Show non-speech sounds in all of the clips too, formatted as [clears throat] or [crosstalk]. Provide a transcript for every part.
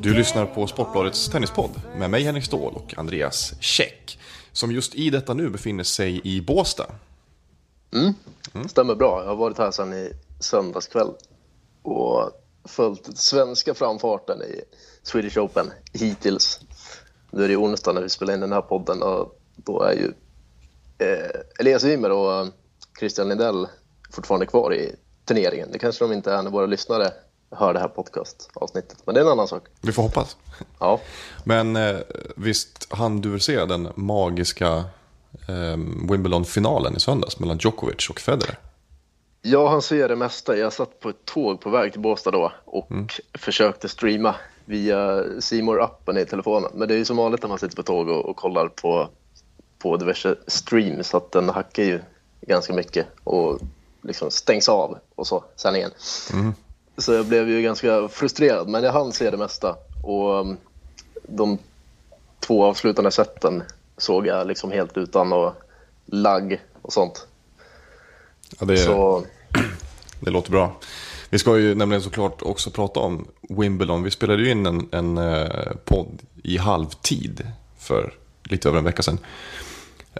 Du lyssnar på Sportbladets tennispodd med mig Henrik Ståhl och Andreas Käck. Som just i detta nu befinner sig i Båstad. Stämmer bra. Jag har varit här sedan i söndagskväll och följt svenska framfarten i Swedish Open hittills. Nu är det onsdag när vi spelar in den här podden och då är ju eh, Elias Ymer och eh, Christian Lindell fortfarande kvar i turneringen. Det kanske de inte är när våra lyssnare hör det här podcastavsnittet, men det är en annan sak. Vi får hoppas. Ja, Men eh, visst hann du se den magiska eh, Wimbledon-finalen i söndags mellan Djokovic och Federer? Jag hann se det mesta. Jag satt på ett tåg på väg till Båstad då och försökte streama via simor appen i telefonen. Men det är ju som vanligt när man sitter på tåg och, och kollar på, på diverse streams att den hackar ju ganska mycket och liksom stängs av och så, sändningen. Så jag blev ju ganska frustrerad, men jag hann se det mesta. Och um, de två avslutande sätten såg jag liksom helt utan och lagg och sånt. Ja, det, Så [clears throat] det låter bra. Vi ska ju nämligen såklart också prata om Wimbledon. Vi spelade ju in en, en eh, podd i halvtid för lite över en vecka sedan.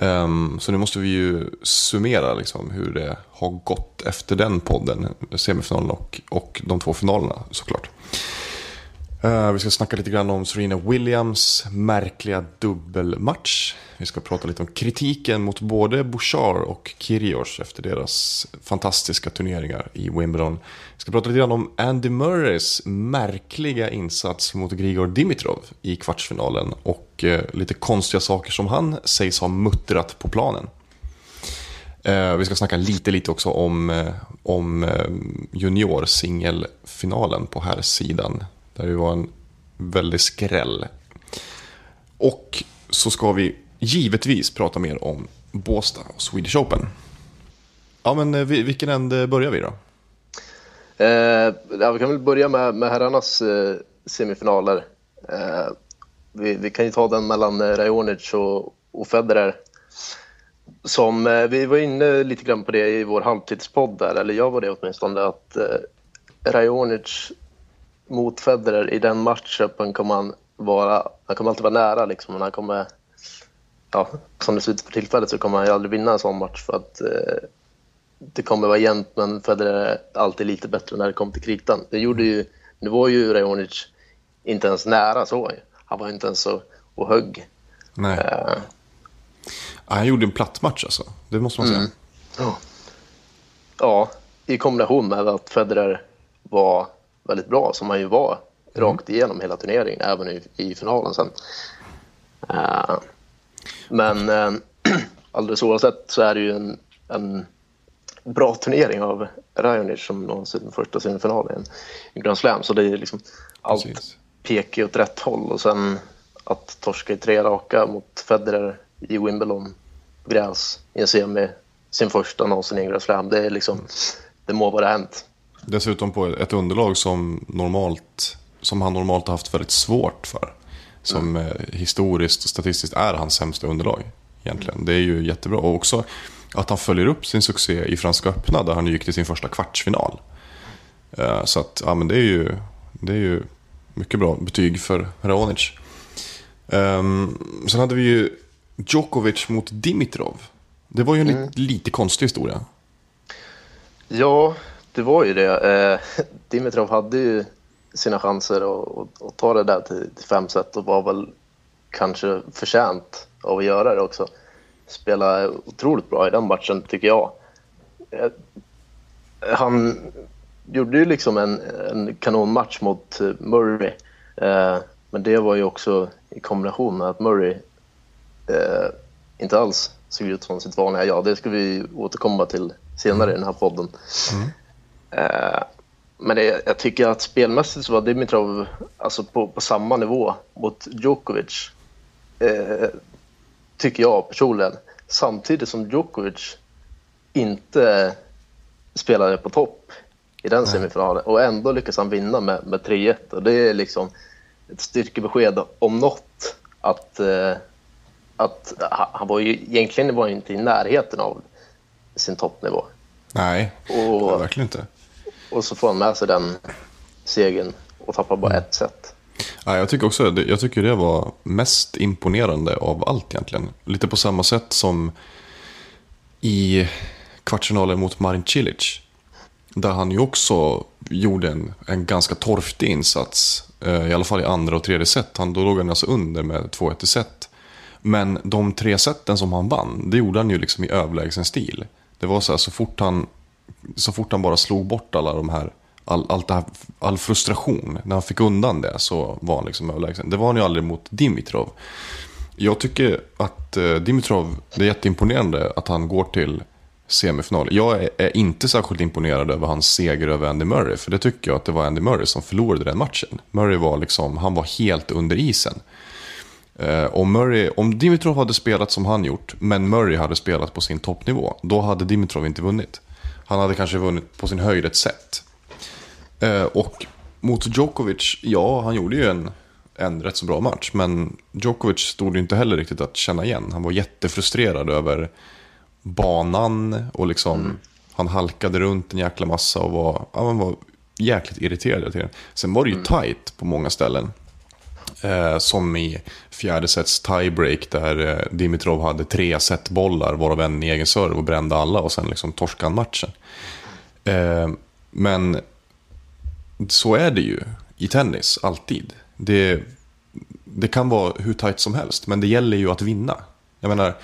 Um, så nu måste vi ju summera liksom hur det har gått efter den podden, semifinalen och, och de två finalerna såklart. Uh, vi ska snacka lite grann om Serena Williams märkliga dubbelmatch. Vi ska prata lite om kritiken mot både Bouchard och Kyrgios efter deras fantastiska turneringar i Wimbledon. Vi ska prata lite grann om Andy Murrays märkliga insats mot Grigor Dimitrov i kvartsfinalen och uh, lite konstiga saker som han sägs ha muttrat på planen. Uh, vi ska snacka lite, lite också om, eh, om juniorsingelfinalen på här sidan. Där det var en väldig skräll. Och så ska vi givetvis prata mer om Båstad och Swedish Open. Ja, men eh, vilken ände eh, börjar vi då? Eh, ja, vi kan väl börja med, med herrarnas eh, semifinaler. Eh, vi, vi kan ju ta den mellan eh, Rajonic och, och Federer. Som, eh, vi var inne lite grann på det i vår halvtidspodd där, eller jag var det åtminstone, att eh, Rajonic mot Federer i den matchupen kommer han vara, han kommer alltid vara nära liksom, men han kommer, ja, som det ser ut för tillfället så kommer han ju aldrig vinna en sån match för att eh, det kommer vara jämnt, men Federer är alltid lite bättre när det kommer till kritan. Det gjorde ju, nu var ju Raonic inte ens nära så. Han var inte ens så och högg. Nej. Eh, han gjorde en platt match alltså. Det måste man säga. ja. ja, i kombination med att Federer var väldigt bra, som han ju var rakt igenom hela turneringen, även i, i finalen sen. Eh, men eh, [clears throat] alldeles oavsett så är det ju en, en bra turnering av Raonic som når sin första semifinal i en, en Grand Slam. Så det är liksom allt Precis. pekar åt rätt håll och sen att torska i tre raka mot Federer i Wimbledon gräs i en semi, sin första någonsin i en Grand Slam. Det är liksom, det må vara hänt. Dessutom på ett underlag som, normalt, som han normalt har haft väldigt svårt för. Som eh, historiskt och statistiskt är hans sämsta underlag. Egentligen. Det är ju jättebra. Och också att han följer upp sin succé i Franska öppna där han gick till sin första kvartsfinal. Eh, så att, ja men det är ju, det är ju mycket bra betyg för Raonic. Um, sen hade vi ju Djokovic mot Dimitrov. Det var ju en li- lite konstig historia. Ja, det var ju det. Eh, [laughs] Dimitrov hade ju sina chanser att, ta det där till, till fem set och var väl kanske förtjänt av att göra det också. Spelade otroligt bra i den matchen tycker jag. Eh, han gjorde ju liksom en, en kanonmatch mot eh, Murray. Eh, men det var ju också i kombination med att Murray eh, inte alls såg ut som sitt vanliga jag. Det ska vi återkomma till senare i den här podden. Mm men det, jag tycker att spelmässigt så var Dimitrov alltså på, på samma nivå mot Djokovic. Eh, tycker jag personligen. Samtidigt som Djokovic inte spelade på topp i den semifinalen och ändå lyckas han vinna med, med 3-1. Och det är liksom ett styrkebesked om något att, eh, att han var ju egentligen var inte i närheten av sin toppnivå. Nej, Och- verkligen inte. Och så får han med sig den segern och tappar bara ett set. Ja, jag tycker också jag tycker det var mest imponerande av allt egentligen. Lite på samma sätt som i kvartsfinalen mot Marin Cilic. Där han ju också gjorde en, en ganska torftig insats. Eh, I alla fall i andra och tredje set. Han, då låg han alltså under med 2-1 i set. Men de tre seten som han vann, det gjorde han ju liksom i överlägsen stil. Det var så här, så fort han, så fort han bara slog bort alla de här, all, allt det här, all frustration, när han fick undan det så var han liksom överlägsen. Det var han ju aldrig mot Dimitrov. Jag tycker att eh, Dimitrov, det är jätteimponerande att han går till semifinal. Jag är, är inte särskilt imponerad över hans seger över Andy Murray, för det tycker jag att det var Andy Murray som förlorade den matchen. Murray var liksom, han var helt under isen. Eh, om, Murray, om Dimitrov hade spelat som han gjort, men Murray hade spelat på sin toppnivå, då hade Dimitrov inte vunnit. Han hade kanske vunnit på sin höjd ett set. Eh, och mot Djokovic, ja, han gjorde ju en, en rätt så bra match, men Djokovic stod ju inte heller riktigt att känna igen. Han var jättefrustrerad över banan och liksom, han halkade runt en jäkla massa och var, ja, han var jäkligt irriterad hela tiden. Sen var det ju tight på många ställen. Eh, som i fjärde sets tiebreak där eh, Dimitrov hade tre setbollar varav en i egen serve och brände alla och sen liksom torskade han matchen. Eh, men så är det ju i tennis, alltid. Det, det kan vara hur tajt som helst, men det gäller ju att vinna. Jag menar,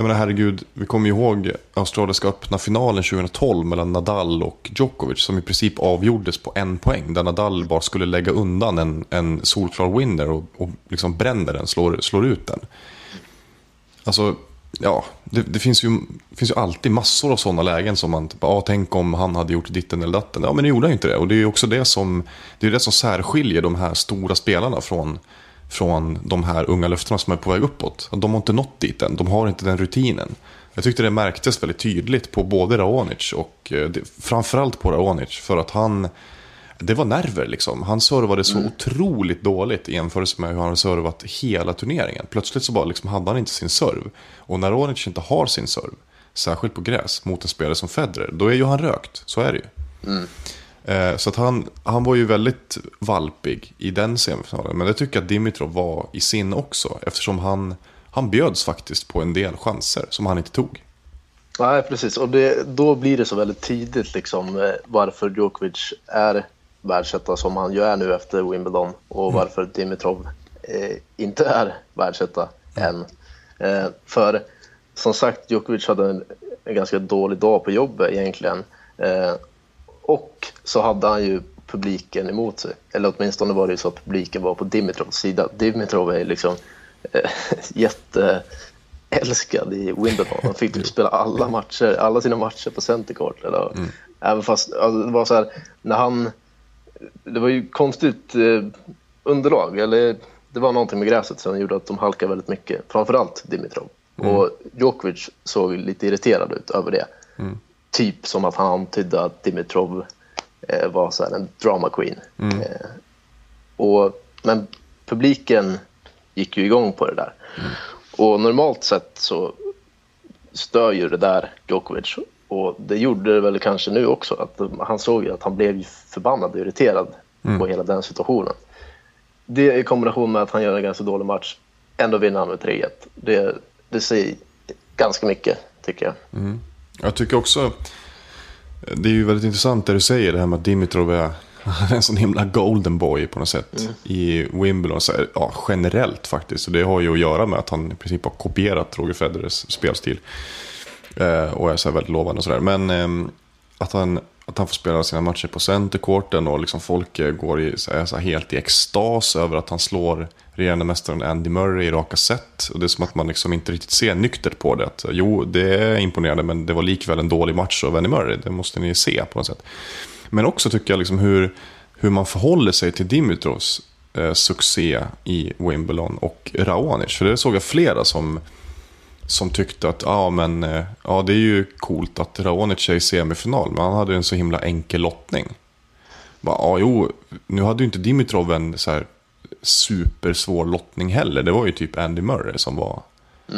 jag menar herregud, vi kommer ju ihåg Australiska öppna finalen 2012 mellan Nadal och Djokovic som i princip avgjordes på en poäng. Där Nadal bara skulle lägga undan en, en solklar winner och, och liksom bränner den, slår, slår ut den. Alltså, ja, det, det finns, ju, finns ju alltid massor av sådana lägen som man, typ, ja, tänk om han hade gjort ditten eller datten. Ja, men det gjorde han ju inte det. Och det är ju också det som, det är det som särskiljer de här stora spelarna från, från de här unga löftena som är på väg uppåt. De har inte nått dit än, de har inte den rutinen. Jag tyckte det märktes väldigt tydligt på både Raonic och eh, framförallt på Raonic för att han det var nerver liksom. Han servade så otroligt dåligt i jämförelse med hur han hade servat hela turneringen. Plötsligt så bara liksom hade han inte sin serv. Och när Raonic inte har sin serv, särskilt på gräs, mot en spelare som Federer, då är ju han rökt. Så är det ju. Eh, Så att han, han var ju väldigt valpig i den semifinalen. Men det tycker jag att Dimitrov var i sin också. Eftersom han, han bjöds faktiskt på en del chanser som han inte tog. Nej, precis. Och det, då blir det så väldigt tidigt liksom, eh, varför Djokovic är världsetta som han ju är nu efter Wimbledon och varför Dimitrov eh, inte är världsetta än. Eh, för som sagt, Djokovic hade en, en ganska dålig dag på jobbet egentligen. Eh, och så hade han ju publiken emot sig. Eller åtminstone var det ju så att publiken var på Dimitrovs sida. Dimitrov är liksom eh, [laughs] jätteälskad i Wimbledon. Han fick typ spela alla matcher, alla sina matcher på center court. Eller, Även fast alltså, det var så här, när han... Det var ju konstigt eh, underlag. Eller det var någonting med gräset som gjorde att de halkade väldigt mycket. Framförallt Dimitrov. Och Djokovic såg lite irriterad ut över det. Typ som att han antydde att Dimitrov eh, var så här en drama queen. Eh, och, men publiken gick ju igång på det där. Och normalt sett så stör ju det där Djokovic. Och det gjorde det väl kanske nu också. Att han såg ju att han blev förbannad och irriterad på hela den situationen. Det i kombination med att han gör en ganska dålig match, ändå vinner han med 3-1. Det, det säger ganska mycket, tycker jag. Jag tycker också, det är ju väldigt intressant det du säger, det här med att Dimitrov är en sån himla golden boy på något sätt i Wimbledon. Så, ja, generellt faktiskt. Och det har ju att göra med att han i princip har kopierat Roger Federers spelstil. Eh, och är så väldigt lovande och sådär. Men ehm, att, han, att han får spela sina matcher på centercourten och liksom folk eh, går i, så här, så här, helt i extas över att han slår regerande mästaren Andy Murray i raka set. Och det är som att man liksom inte riktigt ser nyktert på det. Att, eh, jo, det är imponerande men det var likväl en dålig match av Andy Murray. Det måste ni se på något sätt. Men också tycker jag liksom hur, hur man förhåller sig till Dimitrovs eh, succé i Wimbledon och Raonic. För det såg jag flera som, som tyckte att ja, men, eh, ja, det är ju coolt att Raonic är i semifinal, men han hade en så himla enkel lottning. Bara, ja, jo, nu hade ju inte Dimitrov en så här supersvår lottning heller. Det var ju typ Andy Murray som var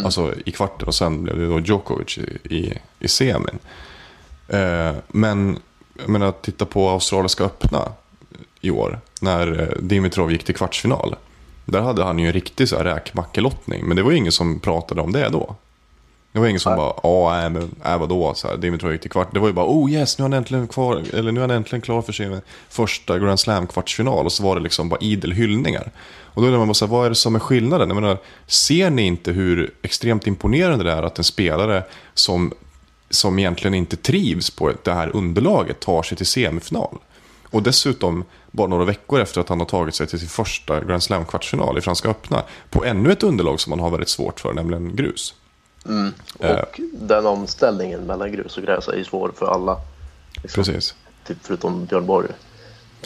alltså, i kvarten och sen blev det då Djokovic i, i, i semin. Eh, men jag menar, titta på Australiska öppna i år när eh, Dimitrov gick till kvartsfinal. Där hade han ju en riktig så här räkmackelottning, men det var ju ingen som pratade om det då. Det var ingen som bara, ja, nej, men äh, vadå, så här, Dimitrov gick till kvart. Det var ju bara, oh yes, nu är han äntligen, kvar, eller nu är han äntligen klar för sin första Grand Slam-kvartsfinal. Och så var det liksom bara idel hyllningar. Och då undrar man bara, så här, vad är det som är skillnaden? Jag menar, ser ni inte hur extremt imponerande det är att en spelare som, som egentligen inte trivs på det här underlaget tar sig till semifinal? Och dessutom, bara några veckor efter att han har tagit sig till sin första Grand Slam-kvartsfinal i Franska öppna, på ännu ett underlag som han har väldigt svårt för, nämligen grus. Och den omställningen mellan grus och gräs är ju svår för alla. Liksom, Precis. typ förutom Björn Borg.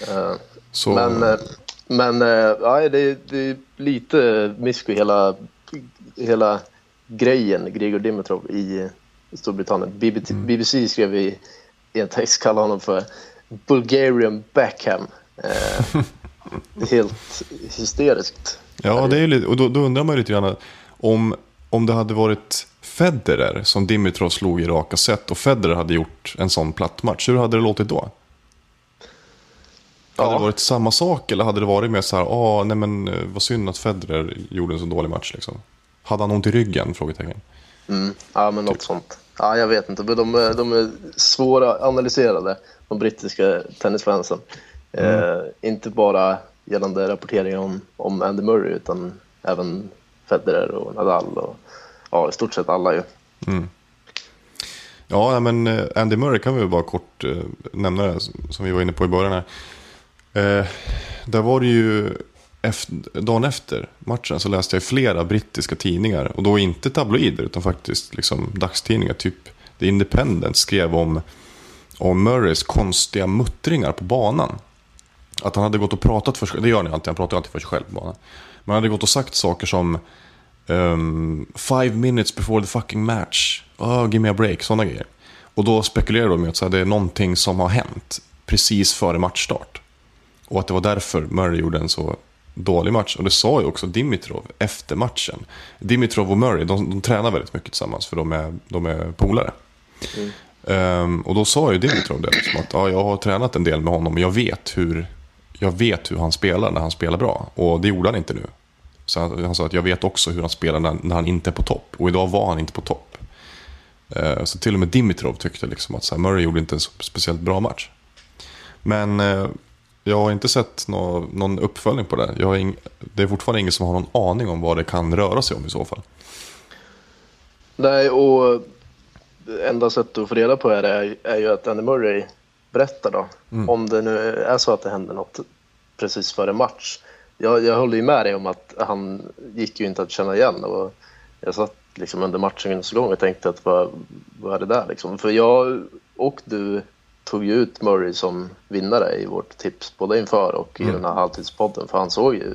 Eh, Så, Men, eh, men eh, ja, det, det är lite mysko i hela, hela grejen, Grigor Dimitrov i Storbritannien. BBC, BBC skrev i, en text, kallade honom för Bulgarian Beckham. Eh, [laughs] helt hysteriskt. Ja, det är ju lite, och då, då undrar man ju lite grann om, om det hade varit Federer som Dimitrov slog i raka set och Federer hade gjort en sån platt match. Hur hade det låtit då? Hade Ja. det varit samma sak eller hade det varit mer så här, ah, nej men eh, vad synd att Federer gjorde en så dålig match liksom. Hade han ont i ryggen? Frågetecken. Mm, ja, men något sånt. Ja, jag vet inte. men De, är- de är svåra analyserade, de brittiska tennisfansen. Eh, inte bara gällande rapporteringen om, om Andy Murray utan även Federer och Nadal och ja, i stort sett alla ju. Mm. Ja, men eh, Andy Murray kan vi väl bara kort eh, nämna det, som vi var inne på i början här. Eh, där var det ju, efter, dagen efter matchen så läste jag flera brittiska tidningar. Och då inte tabloider utan faktiskt liksom dagstidningar. Typ The Independent skrev om, om Murrays konstiga muttringar på banan. Att han hade gått och pratat för sig det gör han ju alltid, han pratar ju alltid för sig själv banan. Men han hade gått och sagt saker som um, Five minutes before the fucking match. Oh, give me a break, sådana grejer. Och då spekulerar de ju att så här, det är någonting som har hänt precis före matchstart. Och att det var därför Murray gjorde en så dålig match. Och det sa ju också Dimitrov efter matchen. Dimitrov och Murray, de, de tränar väldigt mycket tillsammans för de är, de är polare. Ehm, och då sa ju Dimitrov det, liksom att ja, jag har tränat en del med honom och jag vet, hur, jag vet hur han spelar när han spelar bra. Och det gjorde han inte nu. Så han, han sa att jag vet också hur han spelar när, när han inte är på topp. Och idag var han inte på topp. Eh, så till och med Dimitrov tyckte liksom att så här, Murray gjorde inte en speciellt bra match. Men eh, jag har inte sett nå, någon uppföljning på det. Jag har ing, det är fortfarande ingen som har någon aning om vad det kan röra sig om i så fall. Nej, och enda sättet att få reda på det är, är ju att Andy Murray berättar då. Om det nu är så att det händer något precis före match. Jag, jag håller ju med dig om att han gick ju inte att känna igen. Och jag satt liksom under matchens gång och tänkte att vad, vad är det där liksom? För jag och du tog ju ut Murray som vinnare i vårt tips, både inför och i den här halvtidspodden. För han såg ju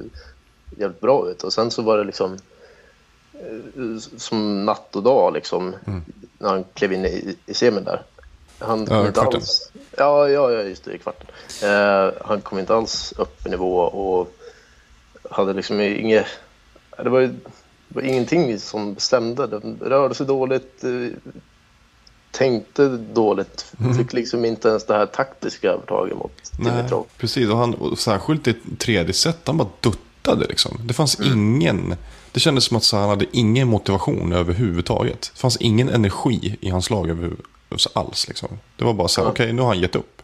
jävligt bra ut. Och sen så var det liksom som natt och dag liksom, när han klev in i, i semin där. Han kom Ja, inte kvarten. alls, ja, ja, ja, just det, i kvarten. Eh, han kom inte alls upp i nivå och hade liksom inget... Det var, ju- det var ingenting som stämde. Den rörde sig dåligt, eh, tänkte dåligt. Fick liksom inte ens det här taktiska övertaget mot Nej, Dimitrov. precis. Och, han, och särskilt i tredje set, han bara duttade liksom. Det fanns ingen... Det kändes som att han hade ingen motivation överhuvudtaget. Det fanns ingen energi i hans lag överhuvud- alls. Liksom. Det var bara så här, okej, nu har han gett upp.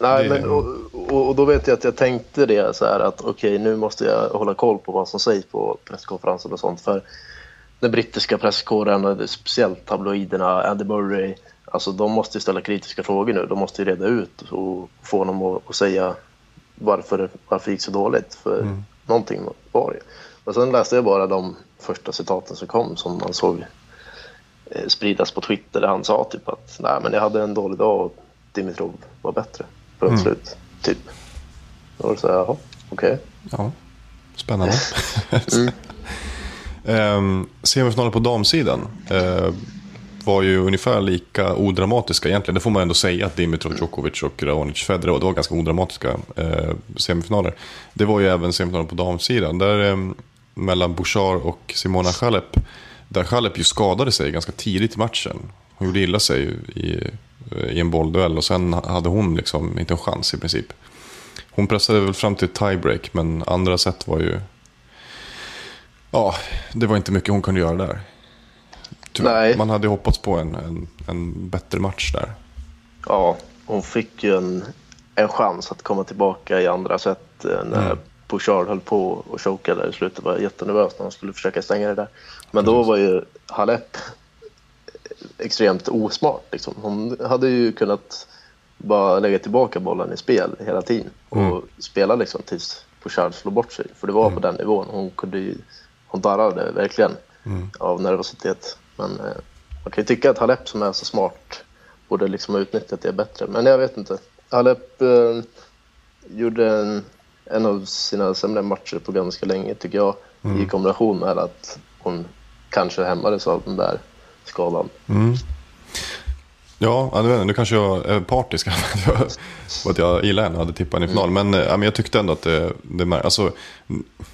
Nej, Det- men, och, och, och då vet jag att jag tänkte det så här att okej, nu måste jag hålla koll på vad som sägs på presskonferensen och sånt. För den brittiska presskåren, speciellt tabloiderna, Andy Murray, alltså de måste ju ställa kritiska frågor nu. De måste ju reda ut och få honom att, att säga varför, varför det gick så dåligt. För någonting var det. Och sen läste jag bara de första citaten som kom som man såg spridas på Twitter där han sa typ att nej men jag hade en dålig dag och Dimitrov var bättre. Punkt slut. Typ. Då var det så här, jaha, okej. Ja, spännande. [laughs] mm. [laughs] semifinalen på damsidan eh, var ju ungefär lika odramatiska egentligen. Det får man ändå säga att Dimitrov Djokovic och Raonic Federer det var ganska odramatiska eh, semifinaler. Det var ju även semifinalen på damsidan. Där eh, mellan Bouchard och Simona Halep. Där Halep ju skadade sig ganska tidigt i matchen. Hon gjorde illa sig i, i en bollduell och sen hade hon liksom inte en chans i princip. Hon pressade väl fram till tiebreak men andra set var ju... Ja, det var inte mycket hon kunde göra där. Nej. Man hade hoppats på en, en, en, bättre match där. Ja, hon fick ju en, en chans att komma tillbaka i andra set eh, när mm. Bouchard höll på och chokade i slutet. var jättenervös när han skulle försöka stänga det där. Men då var ju Halep extremt osmart. Liksom. Hon hade ju kunnat bara lägga tillbaka bollen i spel hela tiden och mm. spela liksom tills Bouchard slog bort sig. För det var mm. på den nivån. Hon, kunde ju, hon darrade verkligen mm. av nervositet. Men eh, man kan ju tycka att Halep som är så smart borde liksom ha utnyttjat det bättre. Men jag vet inte. Halep eh, gjorde en, en av sina sämre matcher på ganska länge tycker jag. Mm. I kombination med att hon kanske hämmades av den där skadan. Mm. Ja, jag vet inte, nu kanske jag är partisk [laughs] för att jag gillar henne och hade tippat henne i final. Mm. Men, men jag tyckte ändå att det, det alltså,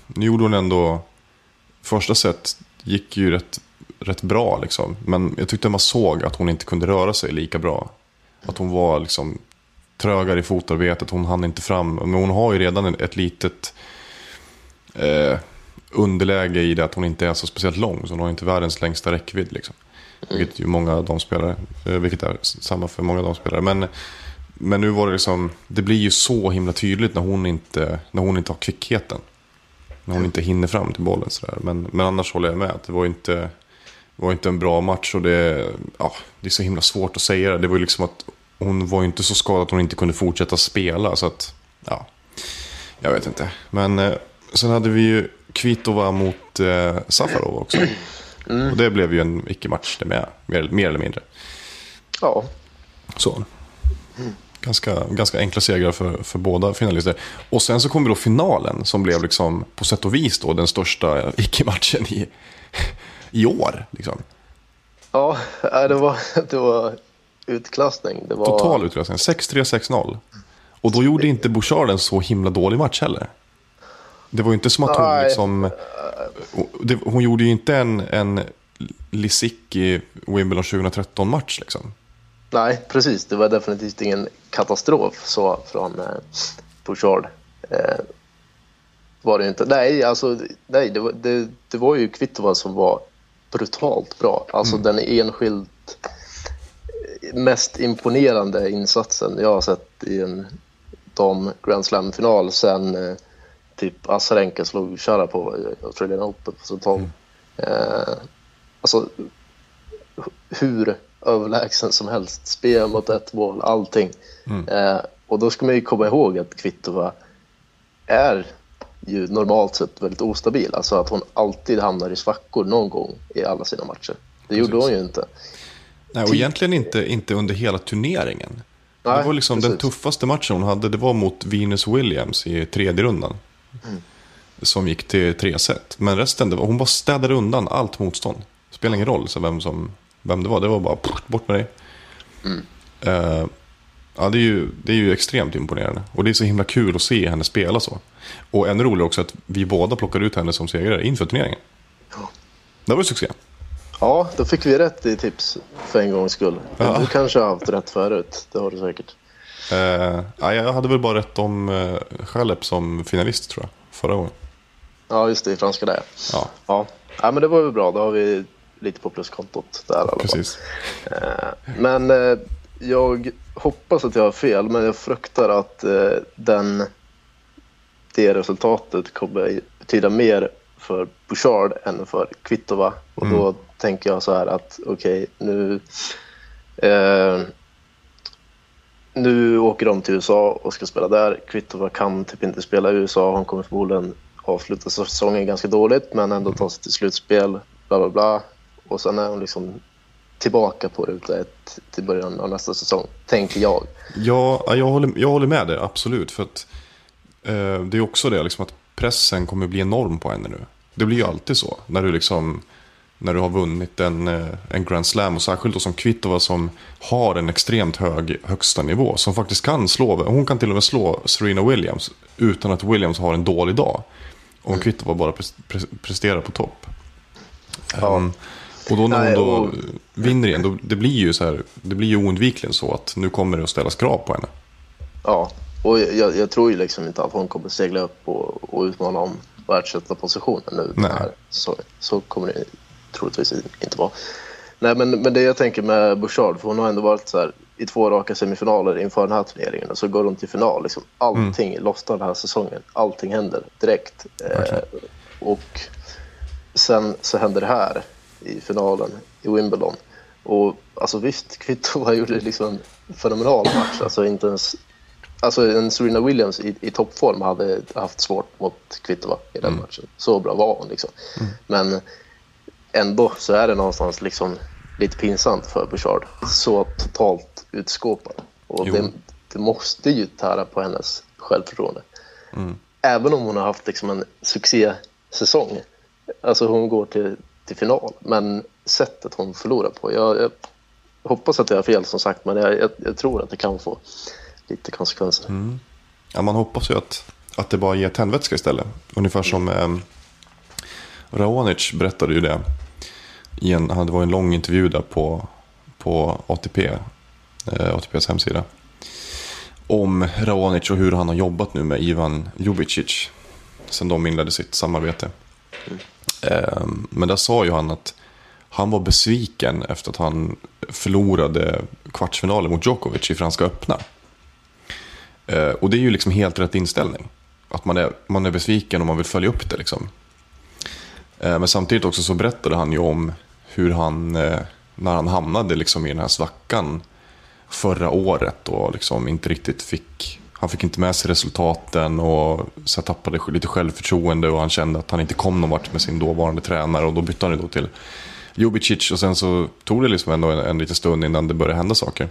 nu gjorde hon ändå, första set gick ju rätt rätt bra. Liksom. Men jag tyckte man såg att hon inte kunde röra sig lika bra. Att hon var liksom trögare i fotarbetet, hon hann inte fram. Men hon har ju redan ett litet eh, underläge i det att hon inte är så speciellt lång. Så hon har inte världens längsta räckvidd. Liksom. Vilket ju många damspelare, eh, vilket är samma för många damspelare. Men, men nu var det liksom, det blir ju så himla tydligt när hon inte, när hon inte har kvickheten. När hon inte hinner fram till bollen sådär. Men, men annars håller jag med. Det var inte, det var inte en bra match och det, ja, det är så himla svårt att säga det. Det var ju liksom att hon var inte så skadad att hon inte kunde fortsätta spela. Så att, ja, jag vet inte. Men eh, sen hade vi ju Kvitova mot eh, Safarov också. Mm. Och det blev ju en icke-match det med, mer, mer eller mindre. Ja. Så. Ganska, ganska enkla segrar för, för båda finalister. Och sen så kommer då finalen som blev liksom på sätt och vis då den största icke-matchen i, i år. Liksom. Ja, det var, det var utklassning. Det var... Total utklassning. 6-3, 6-0. Och då gjorde inte Bouchard en så himla dålig match heller. Det var ju inte som att hon liksom... hon gjorde ju inte en, en Lisicki Wimbledon 2013-match liksom. Nej, precis. Det var definitivt ingen katastrof så från eh, Bouchard. Eh, var det inte. Nej, alltså, nej det, var, det, det var ju Kvitova som var brutalt bra. Alltså mm. den enskilt mest imponerande insatsen jag har sett i en dam Grand Slam-final sen eh, typ Azarenka slog på Australian Open på 2012. Mm. Eh, alltså hur överlägsen som helst, spel mot ett mål, allting. Mm. Eh, och då ska man ju komma ihåg att Kvitova är ju normalt sett väldigt ostabil. Alltså att hon alltid hamnar i svackor någon gång i alla sina matcher. Det precis. gjorde hon ju inte. Nej, och egentligen inte, inte under hela turneringen. Nej, det var liksom den tuffaste matchen hon hade, det var mot Venus Williams i tredje rundan. Mm. Som gick till tre set. Men resten, det var, hon bara städade undan allt motstånd. Det spelar ingen roll så vem, som, vem det var, det var bara pff, bort med dig. Mm. Uh, ja, det är, ju, det är ju extremt imponerande. Och det är så himla kul att se henne spela så. Och ännu roligare också att vi båda plockade ut henne som segrare inför turneringen. Ja. Det var ju succé. Ja, då fick vi rätt i tips för en gångs skull. Ja. Du kanske har haft rätt förut, det har du säkert. Eh, ja, jag hade väl bara rätt om eh, Chalep som finalist tror jag, förra gången. Ja, just det, i franska där. Ja. ja. Ja, men det var väl bra, då har vi lite på pluskontot där i alla Precis. Eh, men eh, jag hoppas att jag har fel, men jag fruktar att eh, den, det resultatet kommer betyda mer för Bouchard än för Kvitova. Och mm. då tänker jag så här att okej, okay, nu, eh, nu åker de till USA och ska spela där. Kvitova kan typ inte spela i USA. Hon kommer förmodligen avsluta säsongen ganska dåligt men ändå ta sig till slutspel. Bla bla bla. Och sen är hon liksom tillbaka på ruta ett till början av nästa säsong, tänker jag. Ja, jag håller, jag håller med dig, absolut. För att, eh, det är också det, liksom att pressen kommer bli enorm på henne nu. Det blir ju alltid så. När du liksom när du har vunnit en, eh, en Grand Slam och särskilt då som Kvitova som har en extremt hög högsta nivå. Som faktiskt kan slå, hon kan till och med slå Serena Williams utan att Williams har en dålig dag. Om mm. Kvitova bara presterar på topp. Ja. Um, och då när hon då och... vinner igen, då, det blir ju så här, det blir ju oundvikligen så att nu kommer det att ställas krav på henne. Ja, och jag, jag tror ju liksom inte att hon kommer segla upp och, och utmana om världsettapositionen nu. Nej. Här. Så, så kommer det troligtvis inte vara. Nej, men, men det jag tänker med Bouchard, för hon har ändå varit så här, i två raka semifinaler inför den här turneringen och så går hon till final. Liksom, allting mm. lossnar den här säsongen. Allting händer direkt. Eh, och sen så händer det här i finalen i Wimbledon. Och alltså visst, Kvitova gjorde liksom en fenomenal match. Alltså inte ens... Alltså en Serena Williams i, i toppform hade haft svårt mot Kvitova i den mm. matchen. Så bra var hon liksom. Mm. Men ändå så är det någonstans liksom lite pinsamt för Bouchard. Så totalt utskåpad. Och det, det, måste ju tära på hennes självförtroende. Mm. Även om hon har haft liksom en succésäsong. Alltså hon går till, till final. Men sättet hon förlorar på. Jag, jag hoppas att jag har fel som sagt. Men jag, jag, jag tror att det kan få lite konsekvenser. Mm. Ja, man hoppas ju att, att det bara ger tändvätska istället. Ungefär som eh, Raonic berättade ju det i en, det var en lång intervju där på, på ATP, eh, ATPs hemsida. Om Raonic och hur han har jobbat nu med Ivan Ljubicic. Sen de inledde sitt samarbete. Eh, men där sa ju han att han var besviken efter att han förlorade kvartsfinalen mot Djokovic i Franska öppna. Eh, och det är ju liksom helt rätt inställning. Att man är, man är besviken och man vill följa upp det. Liksom. Eh, men samtidigt också så berättade han ju om hur han, eh, när han hamnade liksom i den här svackan förra året och liksom inte riktigt fick, han fick inte med sig resultaten och så tappade lite självförtroende och han kände att han inte kom någon vart med sin dåvarande tränare och då bytte han då till Ljubicic och sen så tog det liksom ändå en, en liten stund innan det började hända saker.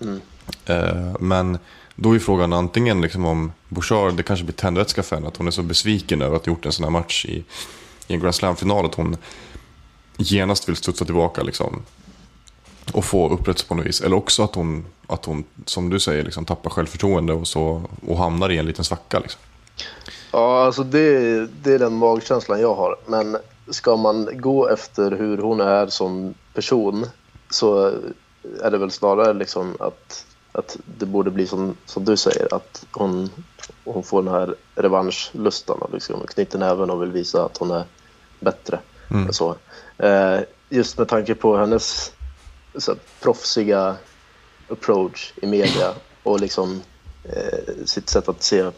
Mm. Eh, men då är frågan antingen liksom om Bouchard, det kanske blir tändvätska för henne, att hon är så besviken över att ha gjort en sån här match i, i en Grand Slam-final att hon genast vill studsa tillbaka liksom, och få upprättelse på något vis. Eller också att hon, att hon som du säger, liksom, tappar självförtroende och, så, och hamnar i en liten svacka. Liksom. Ja, alltså det, det är den magkänslan jag har. Men ska man gå efter hur hon är som person så är det väl snarare liksom att, att det borde bli som, som du säger, att hon, hon får den här revanschlustan och liksom knyter näven och vill visa att hon är bättre. Mm. Så. Eh, just med tanke på hennes så, proffsiga approach i media och liksom eh, sitt sätt att se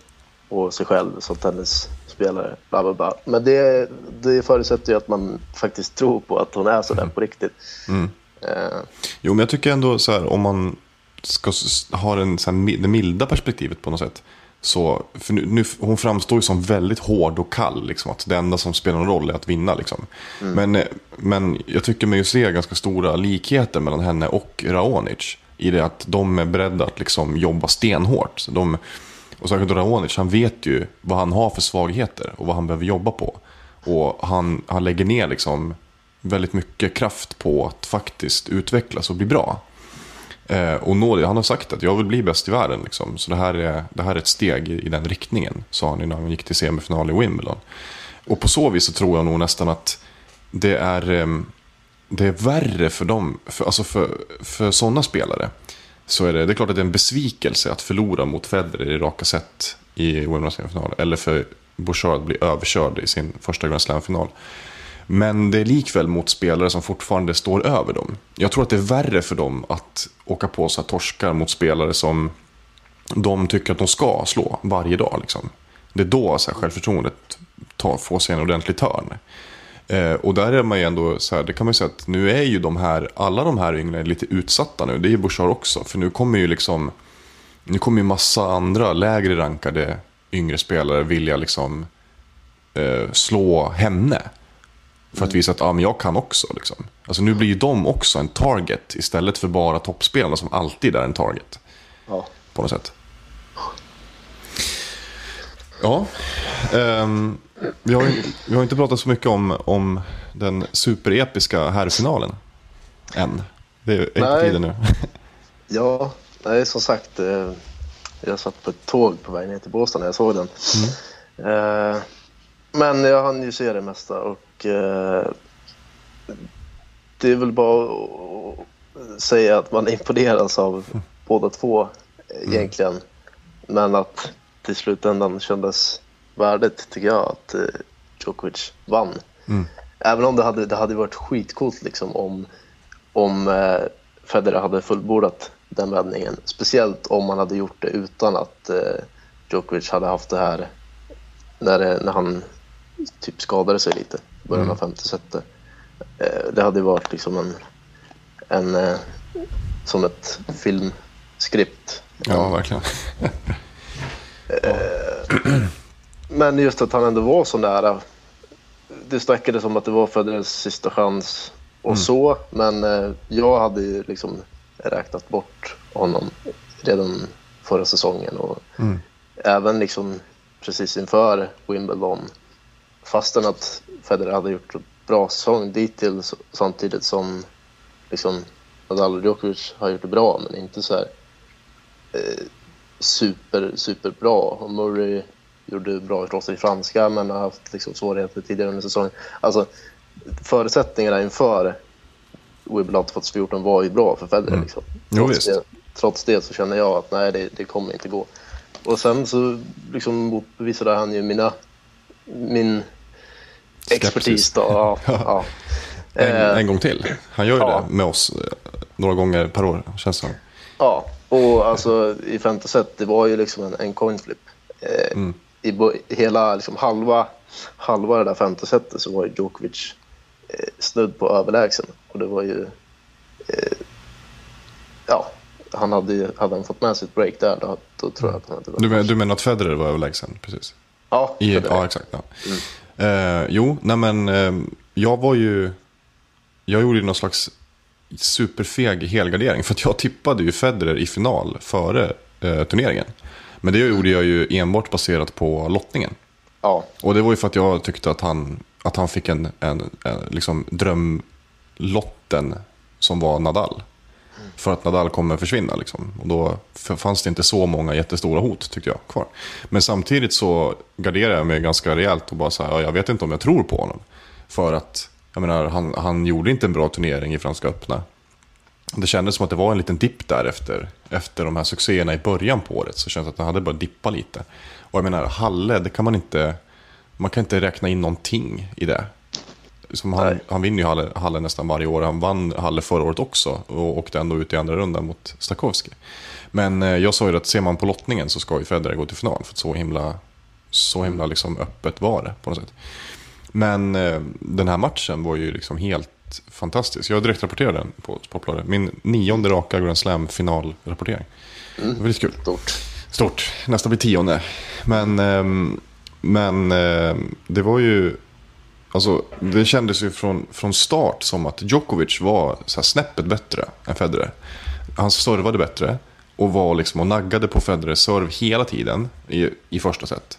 på sig själv som tennisspelare. Bla, bla, bla. Men det, det förutsätter ju att man faktiskt tror på att hon är sådär mm. på riktigt. Mm. Eh. Jo, men jag tycker ändå så här, om man ska ha den, så här, det milda perspektivet på något sätt. Så, för nu, nu, hon framstår ju som väldigt hård och kall. Liksom, att det enda som spelar någon roll är att vinna. Liksom. Mm. Men, men jag tycker mig se ganska stora likheter mellan henne och Raonic. I det att de är beredda att liksom jobba stenhårt. Så de, och särskilt Raonic, han vet ju vad han har för svagheter och vad han behöver jobba på. Och han, han lägger ner liksom väldigt mycket kraft på att faktiskt utvecklas och bli bra. Eh, och nå det. Han har sagt att jag vill bli bäst i världen. Liksom. Så det här, är, det här är ett steg i, i den riktningen, sa han när han gick till semifinal i Wimbledon. Och på så vis så tror jag nog nästan att det är, eh, det är värre för dem, för, alltså för, för sådana spelare. Så är det, det är klart att det är en besvikelse att förlora mot Federer i raka set i Wimbledon semifinal. Eller för Bouchard att bli överkörd i sin första Grand Slam-final. Men det är likväl mot spelare som fortfarande står över dem. Jag tror att det är värre för dem att åka på så här torskar mot spelare som de tycker att de ska slå varje dag. Liksom. Det är då så här, självförtroendet tar, får sig en ordentlig törn. Eh, och där är man ju ändå så här, det kan man ju säga att nu är ju de här, alla de här yngre lite utsatta nu. Det är ju Bouchard också, för nu kommer ju liksom, nu kommer ju massa andra lägre rankade yngre spelare vilja liksom eh, slå henne. För att visa att ja, men jag kan också. Liksom. Alltså, nu blir ju de också en target istället för bara toppspelarna som alltid är en target. Ja. På något sätt. Ja, ehm, vi, har vi har inte pratat så mycket om, om den superepiska herrfinalen än. Det är Nej. tiden nu. [laughs] Ja, nej som sagt. Eh, jag satt på ett tåg på väg ner till Båstad när jag såg den. Eh, men jag hann ju se det mesta och eh, det är väl bara att säga att man imponeras av båda två eh, egentligen. Men att till slutändan kändes värdet tycker jag att eh, Djokovic vann. Även om det hade, det hade varit skitcoolt liksom om, om eh, Federer hade fullbordat den vändningen. Speciellt om man hade gjort det utan att eh, Djokovic hade haft det här när, när han typ skadade sig lite början av femte setet. Eh, det hade varit liksom en, en eh, som ett filmskript. Ja, verkligen. Men just att han ändå var så nära. Det snackades om att det var Federers sista chans och så, men eh, jag hade ju liksom räknat bort honom redan förra säsongen och även liksom precis inför Wimbledon. Fastän att Federer hade gjort en bra säsong dittills samtidigt som liksom Nadal och Djokovic har gjort det bra, men inte så här eh, super, super bra. Och Murray gjorde bra ifrån sig i franska, men har haft liksom svårigheter tidigare under säsongen. Alltså, förutsättningarna inför Wimbledon 2014 var ju bra för Federer. Liksom. Jo, Trots, visst. det, trots det så känner jag att nej, det, det kommer inte gå. Och sen så liksom motbevisade han ju mina, min expertis. Då. [laughs] Ja, ja. En, Eh, en gång till. Han gör ju ja. det med oss eh, några gånger per år, känns det som. Ja, och alltså i femte set, det var ju liksom en, en coin flip. Eh, I bo- hela liksom halva, halva det där femte setet så var ju Djokovic eh, snudd på överlägsen. Och det var ju... Eh, ja, han hade, ju- hade han fått med sig ett break där, då, då tror jag att han hade Du, men, du menar att Federer var överlägsen? Precis. Ja, I, ja, exakt. Ja. Eh, jo, nej men eh, jag var ju... Jag gjorde någon slags superfeg helgardering. För att jag tippade ju Federer i final före eh, turneringen. Men det gjorde jag ju enbart baserat på lottningen. ja, Och det var ju för att jag tyckte att han, att han fick en, en, en liksom drömlotten som var Nadal. För att Nadal kommer försvinna. Liksom. Och då fanns det inte så många jättestora hot tyckte jag kvar. Men samtidigt så garderade jag mig ganska rejält och bara så här, jag vet inte om jag tror på honom. För att, jag menar, han, han gjorde inte en bra turnering i Franska öppna. Det kändes som att det var en liten dipp där efter, efter de här succéerna i början på året. Så kändes det att han hade börjat dippa lite. Och jag menar, Halle, det kan man inte... Man kan inte räkna in någonting i det. Som han, han vinner ju Halle, Halle nästan varje år. Han vann Halle förra året också och åkte ändå ut i andra rundan mot Stakowski. Men eh, jag sa ju att ser man på lottningen så ska ju Federer gå till final. För så himla, så himla liksom öppet var det på något sätt. Men eh, den här matchen var ju liksom helt fantastisk. Jag direktrapporterade den på Sportbladet. Min nionde raka Grand Slam finalrapportering. Det var väldigt kul. stort. Stort. Nästa blir tionde. Men, ehm, men ehm, det var ju... Alltså, det kändes ju från, från start som att Djokovic var så här snäppet bättre än Federer. Han servade bättre och var liksom och naggade på Federers serv hela tiden i, i första set.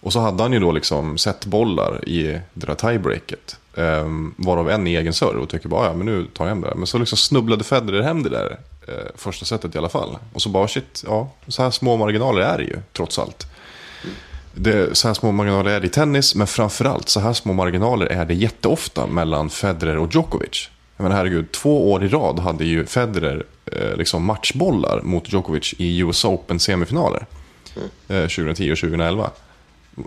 Och så hade han ju då liksom sett bollar i det där tiebreaket. Um, varav en i egen serve och tycker bara ja men nu tar jag hem det där. Men så liksom snubblade Federer hem det där eh, första setet i alla fall. Och så bara shit, ja så här små marginaler är det ju trots allt. Det, så här små marginaler är det i tennis, men framförallt så här små marginaler är det jätteofta mellan Federer och Djokovic. Jag menar herregud, två år i rad hade ju Federer eh, liksom matchbollar mot Djokovic i US Open-semifinaler. Eh, 2010 och 2011.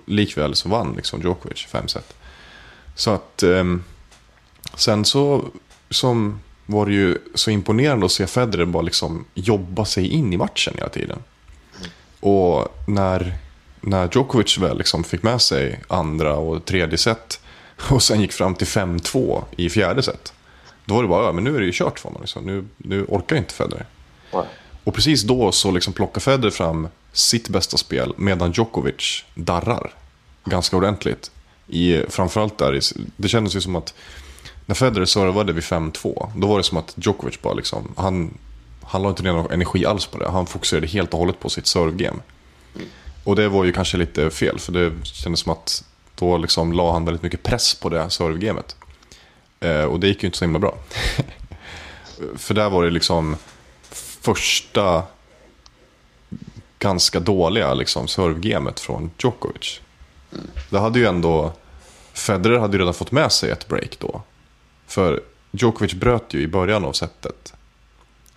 Likväl så vann liksom Djokovic fem set. Så att ehm, sen så som var det ju så imponerande att se Federer bara liksom jobba sig in i matchen hela tiden. Och när, när Djokovic väl liksom fick med sig andra och tredje set [laughs] och sen gick fram till 5-2 i fjärde set. Då var det bara, ja, men nu är det ju kört för honom. Liksom. Nu, nu orkar inte Federer. Nej. Och precis då så liksom plockar Federer fram sitt bästa spel medan Djokovic darrar ganska ordentligt. I, framförallt där, i- det kändes ju som att när Federer servade vid 5-2, då var det som att Djokovic bara liksom, han, han la inte ner någon energi alls på det. Han fokuserade helt och hållet på sitt servegame. Och det var ju kanske lite fel, för det kändes som att då liksom la han väldigt mycket press på det servegamet. Eh, och det gick ju inte så himla bra. [laughs] för där var det liksom första ganska dåliga liksom, servegamet från Djokovic. Det hade ju ändå... Federer hade ju redan fått med sig ett break då. För Djokovic bröt ju i början av setet.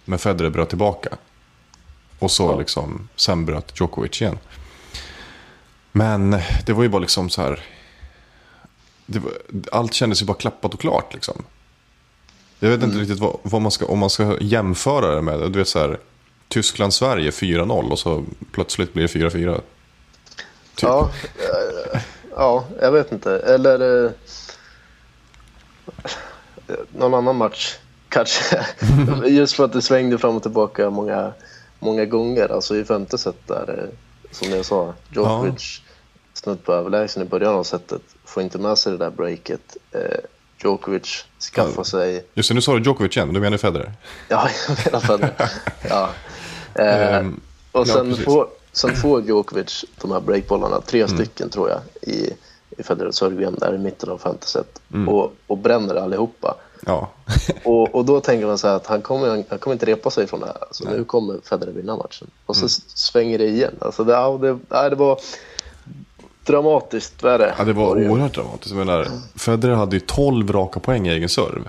Men Federer bröt tillbaka. Och så liksom, sen bröt Djokovic igen. Men det var ju bara liksom så här... Var, allt kändes ju bara klappat och klart liksom. Jag vet inte riktigt vad, vad man ska, om man ska jämföra det med. Du vet så här, Tyskland-Sverige 4-0 och så plötsligt blir det 4-4. Typ. Ja, eh, ja, jag vet inte. Eller eh, någon annan match kanske. [laughs] Just för att det svängde fram och tillbaka många, många gånger. Alltså i femte set där, eh, som jag sa, Djokovic snudd på överlägsen i början av setet. Får inte med sig det där breaket. Eh, Djokovic skaffar Ja. sig... Just det, nu sa du Djokovic igen, men du menar Federer? Ja, [laughs] jag menar Federer. ja. Eh, Ehm, och ja, sen, precis. får, sen får Djokovic de här breakbollarna, tre Mm. stycken tror jag, i, i Federers servegame där i mitten av femte set. Mm. Och, och bränner allihopa. Ja. Och, och då tänker man så här att han kommer, han kommer inte repa sig från det här. Alltså, nu kommer Federer vinna matchen. Och Mm. så svänger det igen. Alltså, det, det, det var dramatiskt värre. Ja, det var oerhört dramatiskt. Jag menar, Federer hade ju 12 raka poäng i egen serv.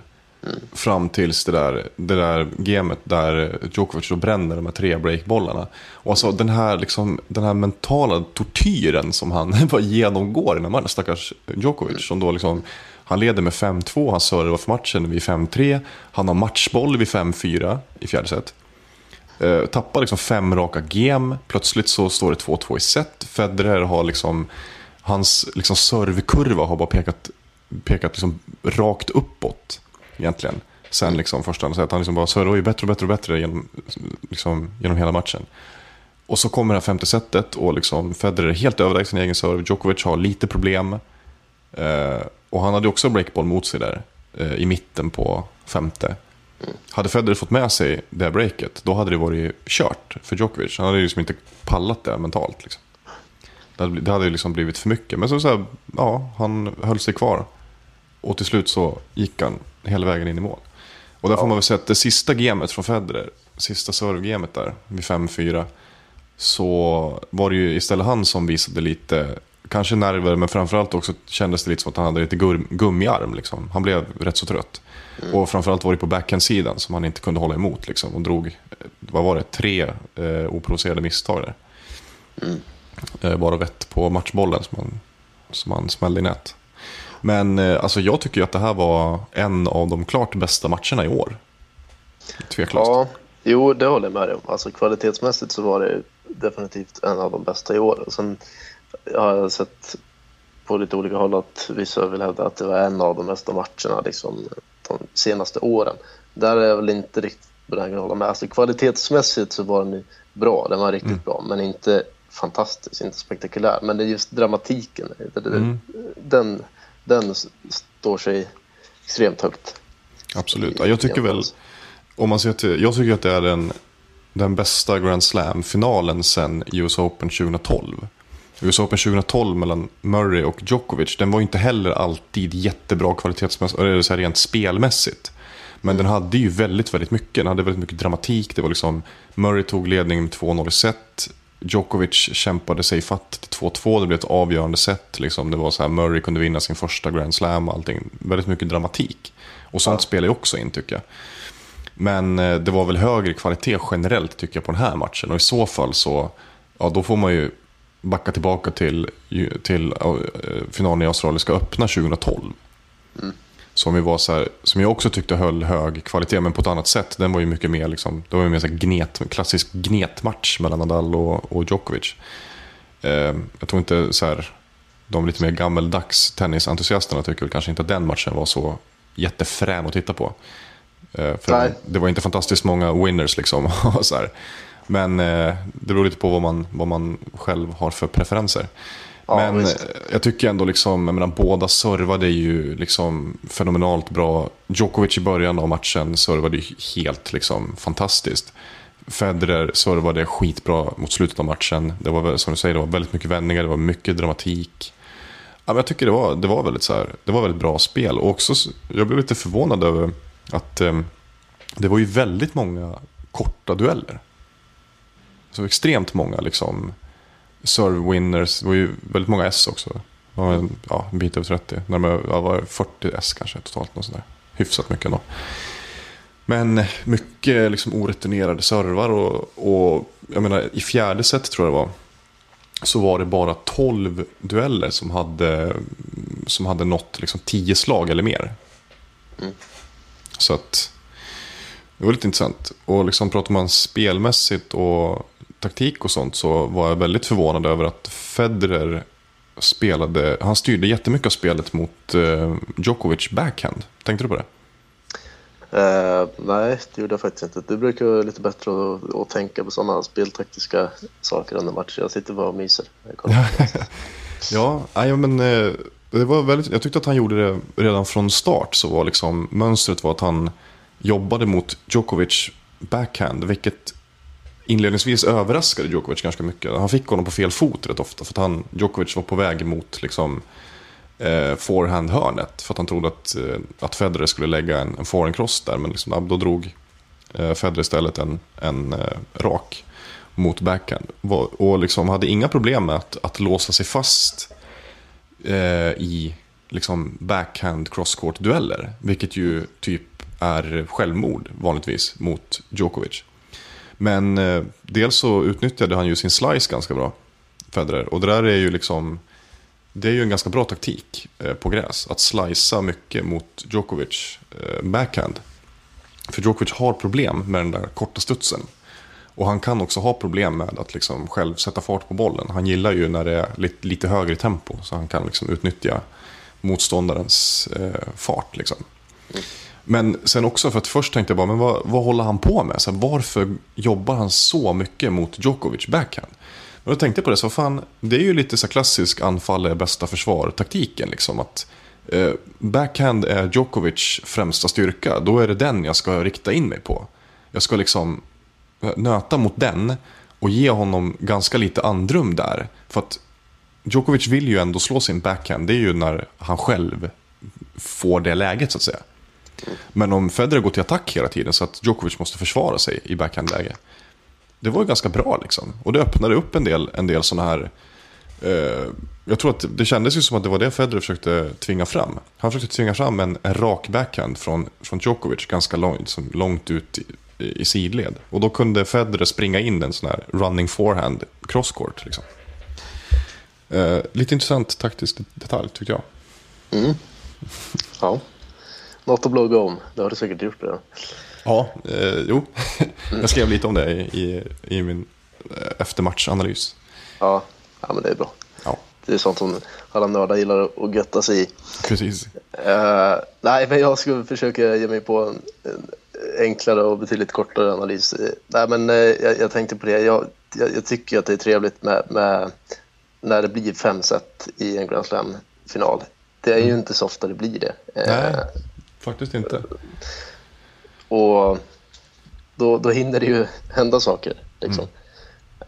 Fram tills det där, det där gamet där Djokovic då bränner de här tre breakbollarna. Och alltså den här, liksom, den här mentala tortyren som han [laughs] bara genomgår i den här matchen. Stackars Djokovic som då liksom, han leder med 5-2, han servar för matchen vid 5-3. Han har matchboll vid 5-4 i fjärde set. Eh, tappar liksom fem raka game. Plötsligt så står det 2-2 i set. Federer har liksom, hans liksom servekurva har bara pekat, pekat liksom rakt uppåt egentligen. Sen liksom första andra set. Han liksom bara servar ju bättre och bättre och bättre genom, liksom, genom hela matchen. Och så kommer det här femte setet och liksom Federer är helt överlägsen i egen serve. Djokovic har lite problem. Eh, och han hade också breakball mot sig där eh, i mitten på femte. Hade Federer fått med sig det här breaket, då hade det varit kört för Djokovic. Han hade ju liksom inte pallat det mentalt. Liksom. Det hade, det hade ju liksom blivit för mycket. Men så, så här, ja, han höll sig kvar. Och till slut så gick han hela vägen in i mål. Och där får man väl säga att det sista gamet från Federer, sista servegamet där, vid 5-4, så var det ju istället han som visade lite, kanske nerver, men framförallt också kändes det lite som att han hade lite gummiarm. Liksom. Han blev rätt så trött. Och framförallt var det på backhand-sidan som han inte kunde hålla emot. Liksom, och drog, vad var det, tre eh, oprovocerade misstag där. Eh, bara vett på matchbollen som han, som han smällde i nät. Men eh, alltså, jag tycker att det här var en av de klart bästa matcherna i år. Tveklöst. Ja, jo, det håller jag med dig om. Alltså, kvalitetsmässigt så var det definitivt en av de bästa i år. Och sen har jag sett på lite olika håll att vissa vill hävda att det var en av de bästa matcherna liksom, de senaste åren. Där är jag väl inte riktigt benägen att hålla med. Alltså, kvalitetsmässigt så var den bra, den var riktigt bra, men inte fantastisk, inte spektakulär. Men det är just dramatiken, det, det, den, den s- står sig extremt högt. Absolut. Ja, jag tycker väl, om man ser till, jag tycker att det är den, den bästa Grand Slam-finalen sen US Open 2012. US Open 2012 mellan Murray och Djokovic, den var inte heller alltid jättebra kvalitetsmässigt, eller så här rent spelmässigt. Men den hade ju väldigt, väldigt mycket. Den hade väldigt mycket dramatik. Det var liksom, Murray tog ledningen med 2-0 i set. Djokovic kämpade sig fatt till 2-2. Det blev ett avgörande set. Liksom. Det var så här, Murray kunde vinna sin första Grand Slam och allting. Väldigt mycket dramatik. Och sånt spelar ju också in tycker jag. Men eh, det var väl högre kvalitet generellt tycker jag på den här matchen. Och i så fall så, ja då får man ju backa tillbaka till, till eh, finalen i Australiska öppna 2012. Som, ju var så här, som jag också tyckte höll hög kvalitet, men på ett annat sätt. Den var ju mycket mer, liksom, det var ju mer så gnet, klassisk gnetmatch mellan Nadal och, och Djokovic. Eh, jag tror inte så här, de lite mer gammeldags tennisentusiasterna tycker väl kanske inte att den matchen var så jättefrän att titta på. Eh, för Nej. det var inte fantastiskt många winners liksom. [laughs] så här. Men eh, det beror lite på vad man, vad man själv har för preferenser. Ja, Men visst. eh, jag tycker ändå liksom, jag menar, båda servade ju liksom fenomenalt bra. Djokovic i början av matchen servade ju helt liksom fantastiskt. Federer servade skitbra mot slutet av matchen. Det var som du säger, det var väldigt mycket vändningar, det var mycket dramatik. Ja, men jag tycker det var, det var väldigt så här, det var väldigt bra spel. Och också, jag blev lite förvånad över att eh, det var ju väldigt många korta dueller. Så extremt många liksom serve winners. Det var ju väldigt många S också. En, ja, en bit över 30. Närmare, ja, var det 40 S kanske totalt. Något sånt där. Hyfsat mycket ändå. Men mycket liksom oreturnerade servar och, och jag menar i fjärde set tror jag det var. Så var det bara 12 dueller som hade, som hade nått liksom 10 slag eller mer. Så att det var lite intressant. Och liksom pratar man spelmässigt och taktik och sånt så var jag väldigt förvånad över att Federer spelade, han styrde jättemycket av spelet mot eh, Djokovic backhand. Tänkte du på det? Eh, nej, det gjorde jag faktiskt inte. Du brukar vara lite bättre att, att tänka på sådana speltaktiska saker under matcher. Jag sitter bara och myser. [laughs] Ja, nej, men eh, det var väldigt, jag tyckte att han gjorde det redan från start. Så var liksom, mönstret var att han jobbade mot Djokovic backhand. Vilket inledningsvis överraskade Djokovic ganska mycket. Han fick honom på fel fot rätt ofta. För att han, Djokovic var på väg mot liksom, eh, forehand-hörnet. För att han trodde att, eh, att Federer skulle lägga en, en forehand-cross där. Men liksom, då drog eh, Federer istället en, en eh, rak mot backhand. Var, och liksom hade inga problem med att, att låsa sig fast eh, i liksom backhand crosscourt-dueller. Vilket ju typ är självmord vanligtvis mot Djokovic. Men eh, dels så utnyttjade han ju sin slice ganska bra, Federer. Och det där är ju liksom, det är ju en ganska bra taktik eh, på gräs. Att slicea mycket mot Djokovic eh, backhand. För Djokovic har problem med den där korta studsen. Och han kan också ha problem med att liksom själv sätta fart på bollen. Han gillar ju när det är lite, lite högre tempo. Så han kan liksom utnyttja motståndarens eh, fart. Liksom. Mm. Men sen också för att först tänkte jag bara, men vad, vad håller han på med? Så här, varför jobbar han så mycket mot Djokovic backhand? Men då tänkte jag på det, så fan, det är ju lite så här klassisk anfall är bästa försvar-taktiken. Liksom, att eh, backhand är Djokovic främsta styrka, då är det den jag ska rikta in mig på. Jag ska liksom nöta mot den och ge honom ganska lite andrum där. För att Djokovic vill ju ändå slå sin backhand, det är ju när han själv får det läget så att säga. Men om Federer går till attack hela tiden så att Djokovic måste försvara sig i backhandläge. Det var ju ganska bra liksom. Och det öppnade upp en del, en del sådana här... Eh, jag tror att det kändes ju som att det var det Federer försökte tvinga fram. Han försökte tvinga fram en, en rak backhand från, från Djokovic ganska långt, liksom, långt ut i, i sidled. Och då kunde Federer springa in en sån här running forehand crosscourt. Liksom. Eh, lite intressant taktisk detalj tyckte jag. Mm. Ja. Något att blogga om. Det har du säkert gjort redan. Ja, eh, jo. [laughs] jag skrev lite om det i, i, min eh, eftermatchanalys. Ja. ja, men det är bra. Ja, Det är sånt som alla nördar gillar att götta sig i. precis. Eh, nej, men jag ska försöka ge mig på en, en enklare och betydligt kortare analys. Eh, nej, men eh, jag, jag tänkte på det. Jag, jag, jag tycker att det är trevligt med, med när det blir fem set i en Grand Slam-final. Det är ju inte så ofta det blir det. Eh, Nej, faktiskt inte. Och då, då hinner det ju hända saker. Liksom.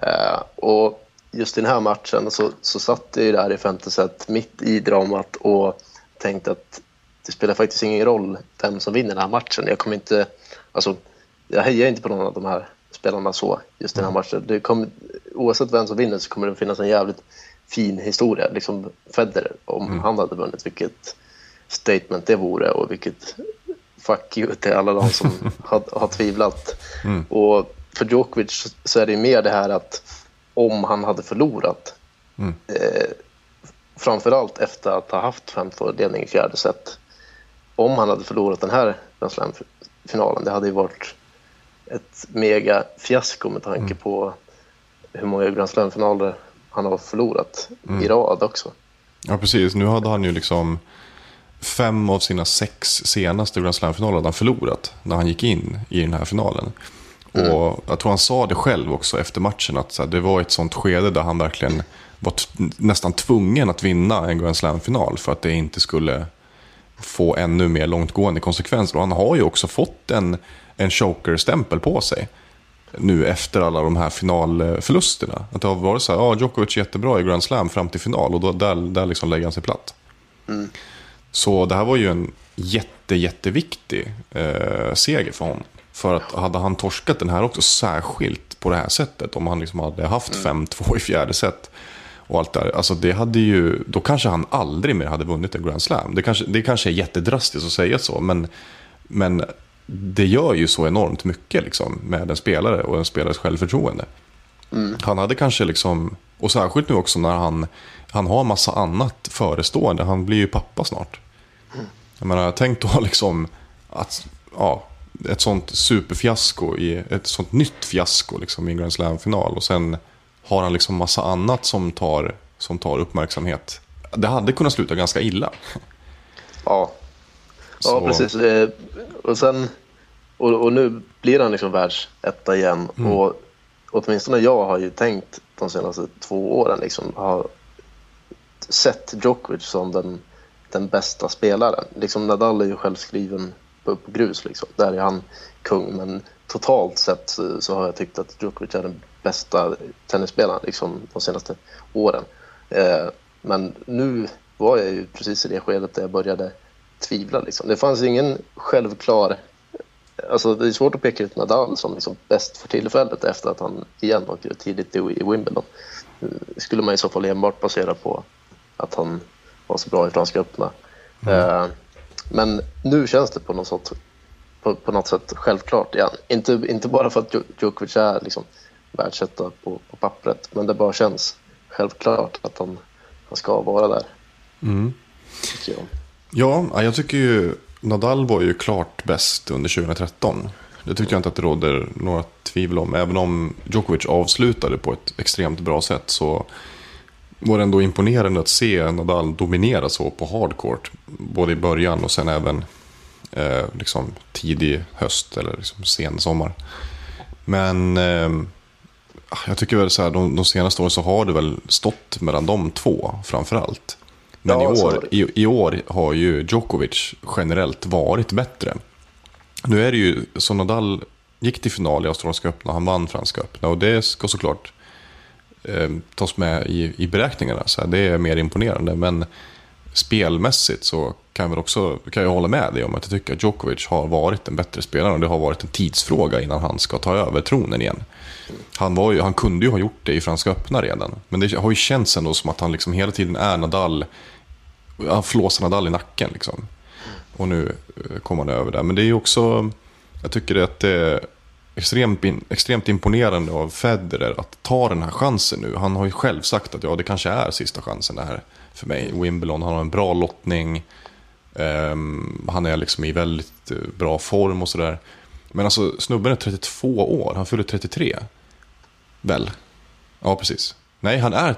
Eh, och just i den här matchen så, så satt jag där i femte set mitt i dramat och tänkte att det spelar faktiskt ingen roll vem som vinner den här matchen. Jag kommer inte, alltså, jag hejar inte på någon av de här spelarna så just den här matchen. Det kommer, oavsett vem som vinner så kommer det finnas en jävligt fin historia. Liksom Federer, om han hade vunnit, vilket statement det vore och vilket fuck you till alla de som [laughs] har, har tvivlat. Och för Djokovic så är det mer det här att om han hade förlorat, eh, framförallt efter att ha haft 5-2-ledning i fjärde set, om han hade förlorat den här Grand Slam-finalen, det hade ju varit ett mega fiasko med tanke på hur många Grand Slam-finaler han har förlorat i rad också. Ja, precis. Nu hade han ju liksom fem av sina sex senaste Grand Slam-finaler hade han förlorat när han gick in i den här finalen. Och jag tror han sa det själv också efter matchen att här, det var ett sånt skede där han verkligen var nästan tvungen att vinna en Grand Slam-final för att det inte skulle få ännu mer långtgående konsekvenser. Och han har ju också fått en, en choker-stämpel på sig. nu efter alla de här finalförlusterna. Att det har varit så här, ja, Djokovic är jättebra i Grand Slam fram till final och då, där, där liksom lägger han sig platt. Så det här var ju en jätte, jätteviktig eh, seger för honom. För att hade han torskat den här också, särskilt på det här sättet, om han liksom hade haft 5-2 i fjärde set och allt där, alltså det hade ju, då kanske han aldrig mer hade vunnit en Grand Slam. Det kanske, det kanske är jättedrastiskt att säga så, men, men det gör ju så enormt mycket liksom, med en spelare och en spelares självförtroende. Han hade kanske liksom, och särskilt nu också när han, han har massa annat förestående, han blir ju pappa snart. Jag menar, tänk då [laughs] liksom att, ja, ett sånt superfiasko, i, ett sånt nytt fiasko liksom i en Grand Slam-final och sen har han liksom massa annat som tar, som tar uppmärksamhet. Det hade kunnat sluta ganska illa. [laughs] Ja, ja Så- precis. Eh, Och, sen, och, och nu blir han liksom världsetta igen. Mm. Och åtminstone jag har ju tänkt de senaste två åren, liksom, har sett Djokovic som den, den bästa spelaren. Liksom Nadal är ju självskriven på, på grus, liksom. där är han kung. Men totalt sett så, så har jag tyckt att Djokovic är den bästa tennisspelaren liksom, de senaste åren. Eh, men nu var jag ju precis i det skedet där jag började tvivla. Liksom. Det fanns ingen självklar... Alltså det är svårt att peka ut Nadal som liksom bäst för tillfället efter att han igen åkte tidigt i Wimbledon. Det skulle man i så fall enbart basera på att han var så bra i Franska öppna. Eh, men nu känns det på något sätt, på, på något sätt självklart igen. Inte, inte bara för att Djo- Djokovic är liksom världsetta på, på pappret, men det bara känns självklart att han, han ska vara där. tycker jag. Ja, ja, jag tycker ju Nadal var ju klart bäst under 2013. Det tycker jag inte att det råder några tvivel om. Även om Djokovic avslutade på ett extremt bra sätt så var det ändå imponerande att se Nadal dominera så på hardcourt. Både i början och sen även eh, liksom tidig höst eller liksom sen sommar. Men eh, jag tycker väl så här, de, de senaste åren så har det väl stått mellan de två framför allt. Men Ja, i, så år, i, i år har ju Djokovic generellt varit bättre. Nu är det ju, så Nadal gick till final i Australiska öppna, han vann Franska öppna och det ska såklart eh, tas med i, i beräkningarna. Så här, det är mer imponerande. Men spelmässigt så kan jag, väl också, kan jag hålla med dig om att jag tycker att Djokovic har varit en bättre spelare och det har varit en tidsfråga innan han ska ta över tronen igen. Han, var ju, han kunde ju ha gjort det i Franska öppna redan. Men det har ju känts ändå som att han liksom hela tiden är Nadal. Han flåsar Nadal i nacken liksom. Och nu eh, kommer han över där. Men det är ju också, jag tycker att det är extremt, in- extremt imponerande av Federer att ta den här chansen nu. Han har ju själv sagt att ja, det kanske är sista chansen det här för mig. Wimbledon, han har en bra lottning. Ehm, han är liksom i väldigt eh, bra form och sådär. Men alltså snubben är 32 år, han fyller 33. Väl? Ja, precis. Nej, han är...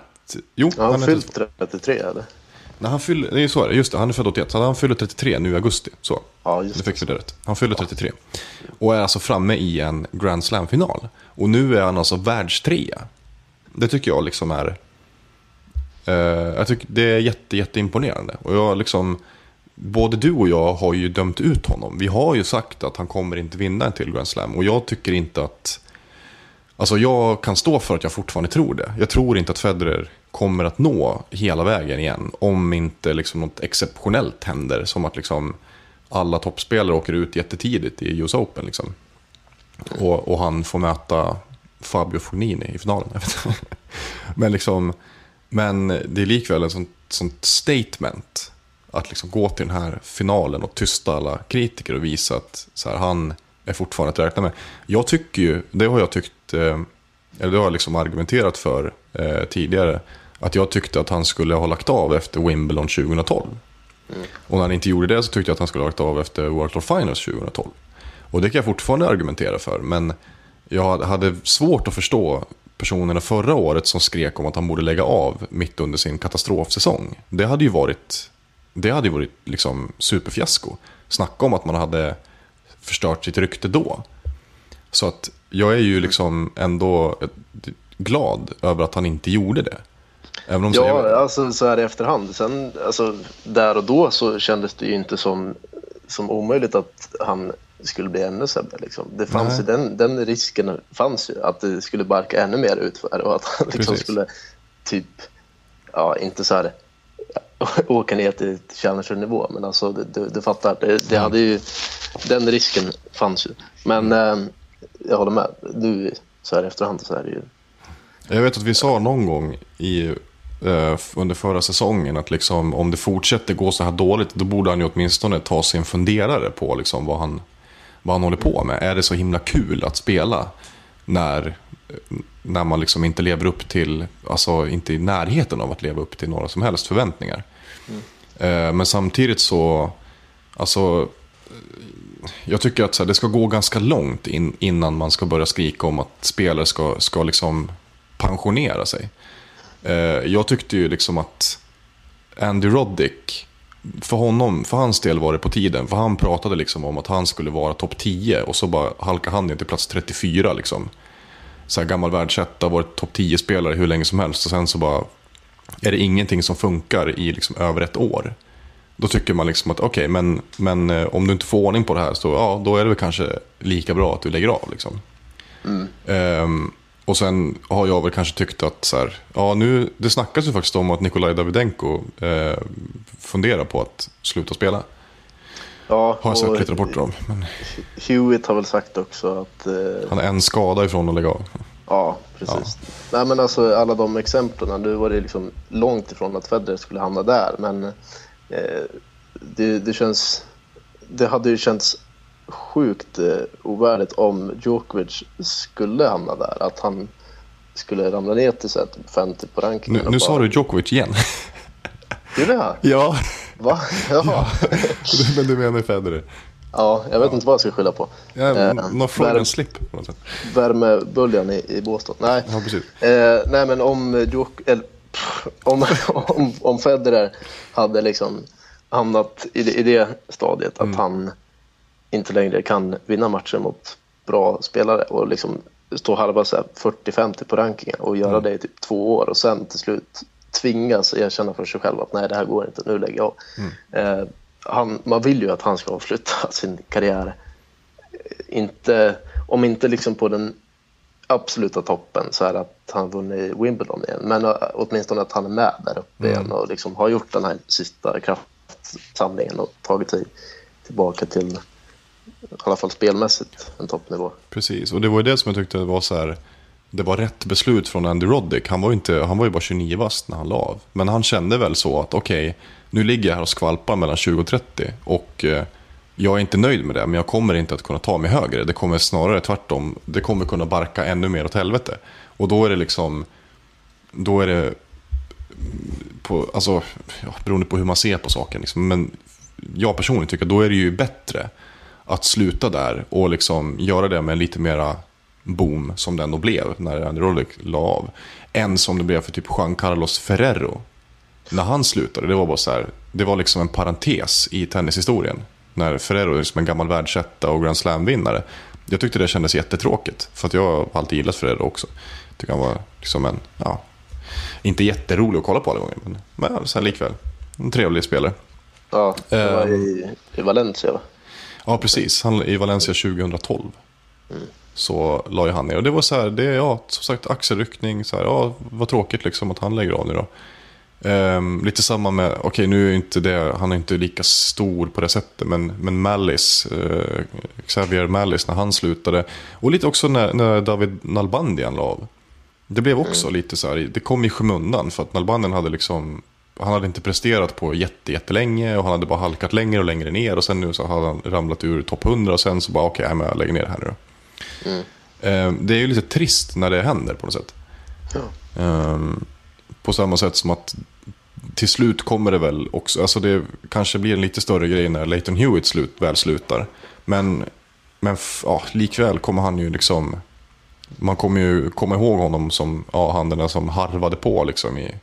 Jo, han han är fyllt 33 eller? När han fyller, det är ju så just det, han är född 81, så han fyller 33 nu i augusti. Så, Ja, just det. fick vi det rätt. Han fyller 33. Och är alltså framme i en Grand Slam-final. Och nu är han alltså världstrea. Det tycker jag liksom är... Eh, jag tycker det är jätte, jätteimponerande. Och jag liksom... Både du och jag har ju dömt ut honom. Vi har ju sagt att han kommer inte vinna en till Grand Slam. Och jag tycker inte att... Alltså jag kan stå för att jag fortfarande tror det. Jag tror inte att Federer kommer att nå hela vägen igen. Om inte liksom något exceptionellt händer. Som att liksom alla toppspelare åker ut jättetidigt i US Open. Liksom. Och, och han får möta Fabio Fognini i finalen. [laughs] Men, liksom, men det är likväl en sånt, sånt statement. Att liksom gå till den här finalen och tysta alla kritiker och visa att så här, han är fortfarande att räkna med. Jag tycker ju, det har jag tyckt, eh, eller det har jag liksom argumenterat för eh, tidigare, att jag tyckte att han skulle ha lagt av efter Wimbledon 2012. Och när han inte gjorde det så tyckte jag att han skulle ha lagt av efter World of Finals 2012. Och det kan jag fortfarande argumentera för, men jag hade svårt att förstå personerna förra året som skrek om att han borde lägga av mitt under sin katastrofsäsong. Det hade ju varit, det hade varit liksom superfiasko. Snacka om att man hade förstört sitt rykte då. Så att jag är ju liksom ändå glad över att han inte gjorde det. Även om Ja, alltså så här i efterhand. Sen, alltså, där och då så kändes det ju inte som, som omöjligt att han skulle bli ännu sämre. Liksom. Det fanns ju, den, den risken fanns ju, att det skulle barka ännu mer utför och att han liksom skulle typ, ja inte så här [laughs] åka ner till Challenger-nivå, men alltså du, du, fattar, det, det hade ju, den risken fanns ju. Men eh, jag håller med, nu så här i efterhand så är det ju, Jag vet att vi sa någon gång i, eh, under förra säsongen att liksom, om det fortsätter gå så här dåligt då borde han ju åtminstone ta sig en funderare på liksom, vad, han, vad han håller på med. Är det så himla kul att spela när, när man liksom inte lever upp till, alltså inte i närheten av att leva upp till några som helst förväntningar. Eh, men samtidigt så, alltså jag tycker att så här, det ska gå ganska långt in, innan man ska börja skrika om att spelare ska, ska liksom pensionera sig. Eh, jag tyckte ju liksom att Andy Roddick, för honom, för hans del var det på tiden. För han pratade liksom om att han skulle vara topp 10 och så bara halkade han ner till plats 34 liksom. Så här gammal världsetta, varit topp 10-spelare hur länge som helst och sen så bara är det ingenting som funkar i liksom över ett år. Då tycker man liksom att okej, men, men eh, om du inte får ordning på det här så ja, då är det väl kanske lika bra att du lägger av. Liksom. Ehm, och sen har jag väl kanske tyckt att så här, ja, nu, det snackas ju faktiskt om att Nikolaj Davidenko eh, funderar på att sluta spela. ja. Har jag sett lite rapporter om. Men Hewitt har väl sagt också att eh, han är en skada ifrån att lägga av. Ja, precis. Nej, men alltså, alla de exemplen, nu var det liksom långt ifrån att Federer skulle hamna där, men eh, det, det känns... Det hade ju känts sjukt eh, ovärdigt om Djokovic skulle hamna där, att han skulle ramla ner till så här, typ 50 på rankingen. Nu, nu sa bara- du Djokovic igen. Gjorde jag? [laughs] ja, Va? Jaha. men du menar Federer. Ja, jag vet inte vad jag ska skylla på. Ja, Eh, Någon värme- slip på något sätt. Värmeböljan i, i Båstad. Nej. Ja, precis. Eh, nej men om, Djok- eller, pff, om, [laughs] om, om Federer hade liksom hamnat i det, i det stadiet Mm. att han inte längre kan vinna matcher mot bra spelare och liksom stå halva så här 40-50 på rankingen och Mm. göra det i typ två år och sen till slut tvingas erkänna för sig själv att nej det här går inte, nu lägger jag av. Mm. Eh, han, man vill ju att han ska avsluta [laughs] sin karriär inte, om inte liksom på den absoluta toppen så är det att han vunnit Wimbledon igen. Men uh, åtminstone att han är med där uppe igen och liksom har gjort den här sista kraftsamlingen och tagit sig tillbaka till i alla fall spelmässigt en toppnivå. Precis, och det var ju det som jag tyckte var så här. Det var rätt beslut från Andy Roddick. Han var ju, inte, han var ju bara 29 bast när han la av. Men han kände väl så att okej, nu ligger jag här och skvalpar mellan 20 och 30. Och eh, jag är inte nöjd med det, men jag kommer inte att kunna ta mig högre. Det kommer snarare tvärtom. Det kommer kunna barka ännu mer åt helvete. Och då är det liksom, då är det på, alltså, ja, beroende på hur man ser på saken. Liksom. Men jag personligen tycker att då är det ju bättre att sluta där och liksom göra det med lite mera boom som det ändå blev när Andy Roddick la av. Än som det blev för typ Juan Carlos Ferrero. När han slutade, det var bara så här, det var liksom en parentes i tennishistorien. När Ferrero är liksom en gammal världsetta och Grand Slam-vinnare. Jag tyckte det kändes jättetråkigt. För att jag har alltid gillat Ferrero också. Tycker han var liksom en, ja, inte jätterolig att kolla på alla gånger. Men, men så här likväl, en trevlig spelare. Ja, det var Ehm. i, i Valencia va? Ja, precis. Han, I Valencia 2012. Så la ju han ner. Och det var så här, det är ja, som sagt axelryckning. Så här, ja, vad tråkigt liksom att han lägger av nu då. Ehm, lite samma med, okej nu är inte det, han är inte lika stor på det sättet. Men, men Mallis, eh, Xavier Mallis när han slutade. Och lite också när, när David Nalbandian la av. Det blev också lite så här, det kom i skymundan. För att Nalbandian hade liksom, han hade inte presterat på jätte, jättelänge. Och han hade bara halkat längre och längre ner. Och sen nu så hade han ramlat ur topp 100. Och sen så bara, okej, okay, jag lägger ner det här nu då. Ehm, det är ju lite trist när det händer på något sätt. Ja. Ehm, på samma sätt som att till slut kommer det väl också, alltså det kanske blir en lite större grej när Leighton Hewitt slut, väl slutar. Men, men ja, likväl kommer han ju liksom, man kommer ju komma ihåg honom som ja, han den där som harvade på liksom i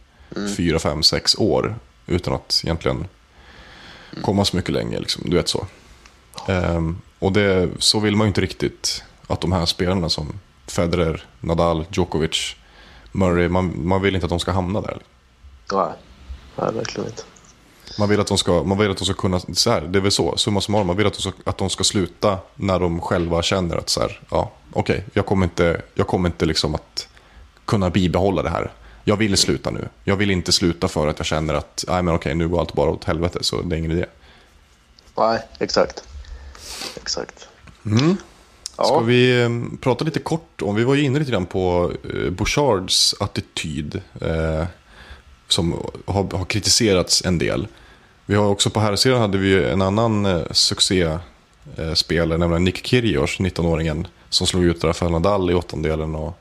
fyra, fem, sex år. Utan att egentligen komma så mycket längre, liksom, du vet så. Ehm, och det, så vill man ju inte riktigt att de här spelarna som Federer, Nadal, Djokovic, Murray, man, man vill inte att de ska hamna där. Nej, nej verkligen inte. Man vill att de ska, man vill att de ska kunna, så här, det är väl så, summa summarum, man vill att de, ska, att de ska sluta när de själva känner att så här, ja, okej, jag kommer inte, jag kommer inte liksom att kunna bibehålla det här. Jag vill sluta nu. Jag vill inte sluta för att jag känner att, nej men okej, nu går allt bara åt helvete, så det är ingen idé. Nej, exakt. Exakt. Ja. Ska vi eh, prata lite kort om, vi var ju inne lite grann på eh, Bouchards attityd. Eh, som har, har kritiserats en del. Vi har också på här sidan hade vi en annan eh, succéspelare, nämligen Nick Kyrgios, 19-åringen. Som slog ut Rafael Nadal i åttondelen och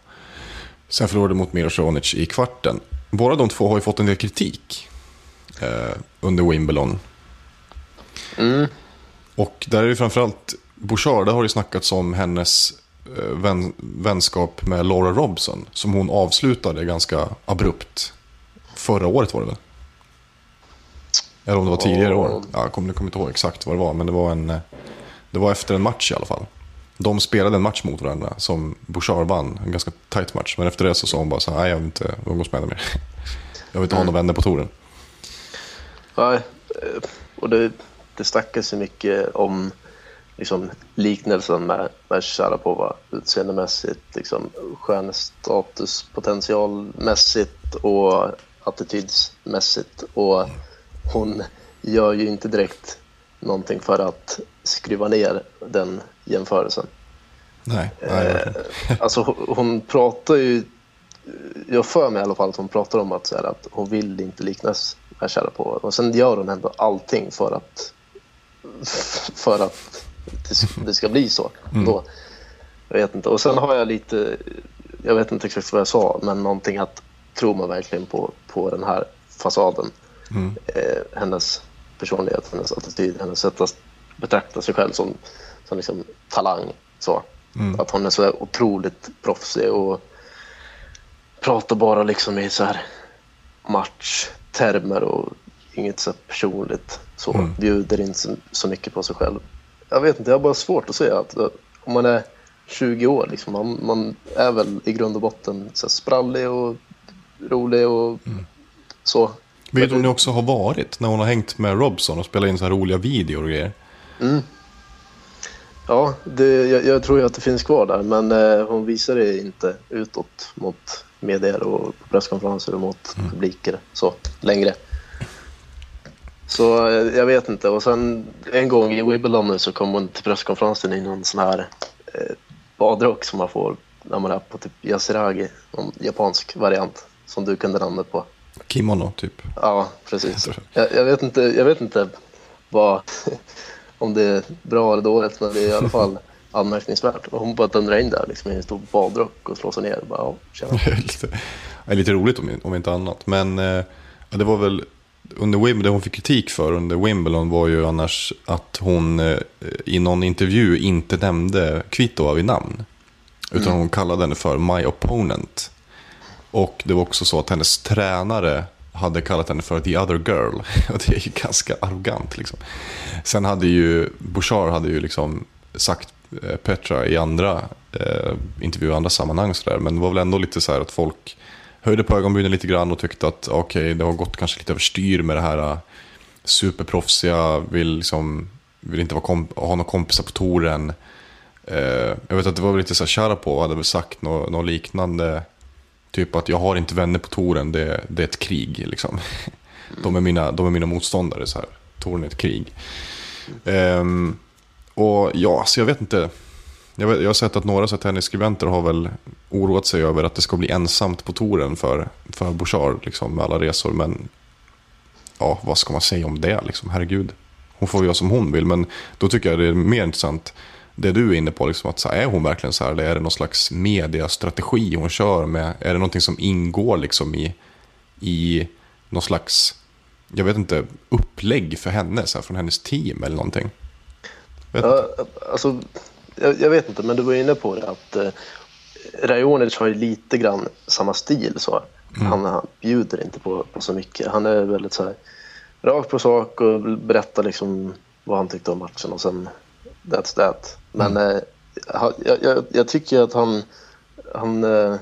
sen förlorade mot Milos Raonic i kvarten. Båda de två har ju fått en del kritik eh, under Wimbledon. Och där är det framförallt Bouchard, där har det snackats om hennes eh, vän, vänskap med Laura Robson. Som hon avslutade ganska abrupt. Förra året var det väl? Eller om det var tidigare år. Ja, jag kommer, kommer inte ihåg exakt vad det var, men det var, en, eh, det var efter en match i alla fall. De spelade en match mot varandra som Bouchard vann. En ganska tight match. Men efter det så sa hon bara så här, nej jag vill inte umgås med henne mer. [laughs] Jag vill inte ha några vänner på touren. Nej, eh, och det, det snackas ju mycket om liksom, liknelsen med, med Sharapova utseendemässigt, liksom, stjärnstatus potentialmässigt och attitydsmässigt. Och hon gör ju inte direkt någonting för att skruva ner den jämförelsen. Nej, nej verkligen. Alltså hon, pratar ju, jag för mig i alla fall att hon pratar om att, så här, att hon vill inte liknas med Sharapova. Och sen gör hon ändå allting för att, för att det, ska bli så. Då. Jag vet inte. Och sen har jag lite, jag vet inte exakt vad jag sa, men någonting att tror man verkligen på, på den här fasaden. Eh, hennes personlighet, hennes attityd, hennes sätt att betrakta sig själv som, som liksom talang. Så. Att hon är så otroligt proffsig och pratar bara liksom i så här matchtermer och inget så personligt. Så bjuder inte så, så mycket på sig själv. Jag vet inte, jag har bara svårt att säga att om man är 20 år, liksom, man, man är väl i grund och botten så sprallig och rolig och så. Vet du om ni också har varit när hon har hängt med Robson och spelat in så här roliga videor och grejer? Ja, det, jag, jag tror ju att det finns kvar där, men eh, hon visar det inte utåt mot medier och presskonferenser och mot publiker så längre. Så eh, jag vet inte. Och sen en gång i Wimbledon nu så kom hon till presskonferensen i någon sån här eh, badrock som man får när man är på typ yasiragi, någon japansk variant som du kunde namnet på. Kimono, typ. Ja, precis. [laughs] Jag, jag, vet inte, jag vet inte vad, [laughs] om det är bra eller dåligt, men det är i alla fall [laughs] anmärkningsvärt. Och hon bara dundrar in där liksom, i en stor badrock och slår sig ner. Bara, ja, tjena. [laughs] lite, ja, lite roligt om, om inte annat. Men eh, det var väl under Wimbledon, det hon fick kritik för under Wimbledon var ju annars att hon eh, i någon intervju inte nämnde Kvitova vid namn. Utan hon kallade henne för My Opponent. Och det var också så att hennes tränare hade kallat henne för The Other Girl. [laughs] Och det är ju ganska arrogant liksom. Sen hade ju Bouchard hade ju liksom sagt eh, Petra i andra eh, intervjuer och andra sammanhang så där. Men det var väl ändå lite så här att folk höjde på ögonbrynen lite grann och tyckte att okej, det har gått kanske lite överstyr med det här eh, superproffsiga, vill liksom vill inte vara komp- ha några kompisar på touren. Eh, jag vet att det var lite så här, Sharapov hade väl sagt något, något liknande. Typ att jag har inte vänner på touren, det, det är ett krig liksom. [laughs] De är mina, de är mina motståndare så här. Touren är ett krig. Um, och ja, så jag vet inte. Jag, vet, jag har sett att några så här tennisskribenter har väl oroat sig över att det ska bli ensamt på touren för, för Bouchard liksom, med alla resor. Men ja, vad ska man säga om det liksom? Herregud. Hon får göra som hon vill, men då tycker jag det är mer intressant det du är inne på, liksom, att så här, är hon verkligen så här, eller är det någon slags mediastrategi hon kör med? Är det någonting som ingår liksom i, i någon slags, jag vet inte, upplägg för henne, så här, från hennes team eller någonting? Vet. Ja, alltså, jag, jag vet inte, men du var inne på det att eh, Rajonic har ju lite grann samma stil. Så. Han, han bjuder inte på, på så mycket. Han är väldigt så här, rakt på sak och berättar liksom vad han tyckte om matchen och sen that's that. Men eh, ha- jag, jag, jag tycker att han, han eh,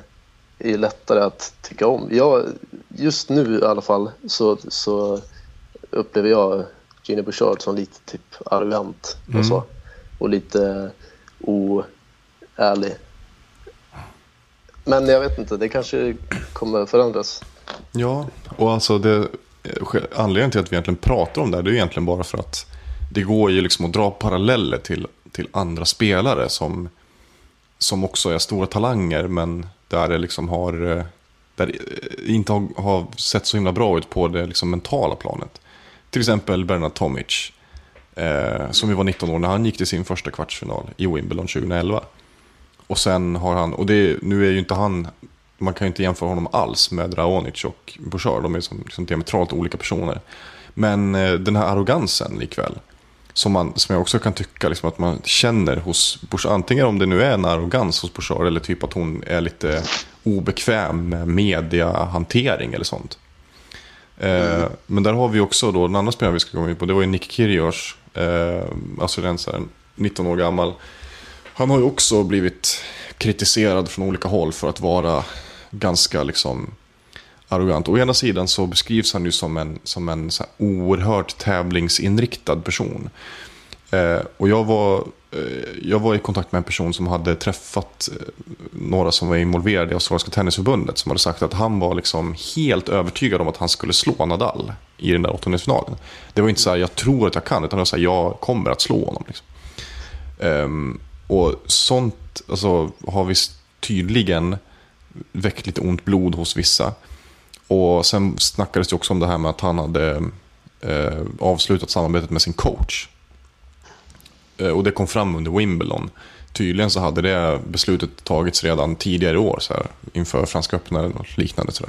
är lättare att tycka om. Jag, just nu i alla fall så, så upplever jag Gina Bouchard som lite typ arrogant och så. Och lite oärlig. Men jag vet inte, det kanske kommer förändras. Ja, och alltså det, anledningen till att vi egentligen pratar om det här, det är egentligen bara för att det går ju liksom att dra paralleller till, till andra spelare som, som också är stora talanger, men där det liksom har, eh, där det eh, inte har, har sett så himla bra ut på det liksom mentala planet. Till exempel Bernard Tomic, eh, som ju var 19 år när han gick till sin första kvartsfinal i Wimbledon 2011. Och sen har han, och det, nu är ju inte han, man kan ju inte jämföra honom alls med Raonic och Bouchard, de är som, som diametralt olika personer. Men eh, den här arrogansen likväl, som, man, som jag också kan tycka liksom, att man känner hos Bouchard, antingen om det nu är en arrogans hos Bouchard eller typ att hon är lite obekväm med mediahantering eller sånt. Eh, men där har vi också då en annan spelare vi ska komma in på, det var ju Nick Kyrgios, eh, alltså australiensaren, 19 år gammal. Han har ju också blivit kritiserad från olika håll för att vara ganska liksom arrogant. Å ena sidan så beskrivs han ju som en, som en så här oerhört tävlingsinriktad person. Eh, och jag var, eh, jag var i kontakt med en person som hade träffat eh, några som var involverade i Australiska Tennisförbundet. Som hade sagt att han var liksom helt övertygad om att han skulle slå Nadal i den där åttondelsfinalen. Det var inte så här, jag tror att jag kan, utan det var så här, jag kommer att slå honom. Liksom. Eh, och sånt alltså, har vi tydligen väckt lite ont blod hos vissa. Och sen snackades det också om det här med att han hade eh, avslutat samarbetet med sin coach. Eh, och det kom fram under Wimbledon. Tydligen så hade det beslutet tagits redan tidigare i år, så här, inför Franska öppna eller något liknande. Så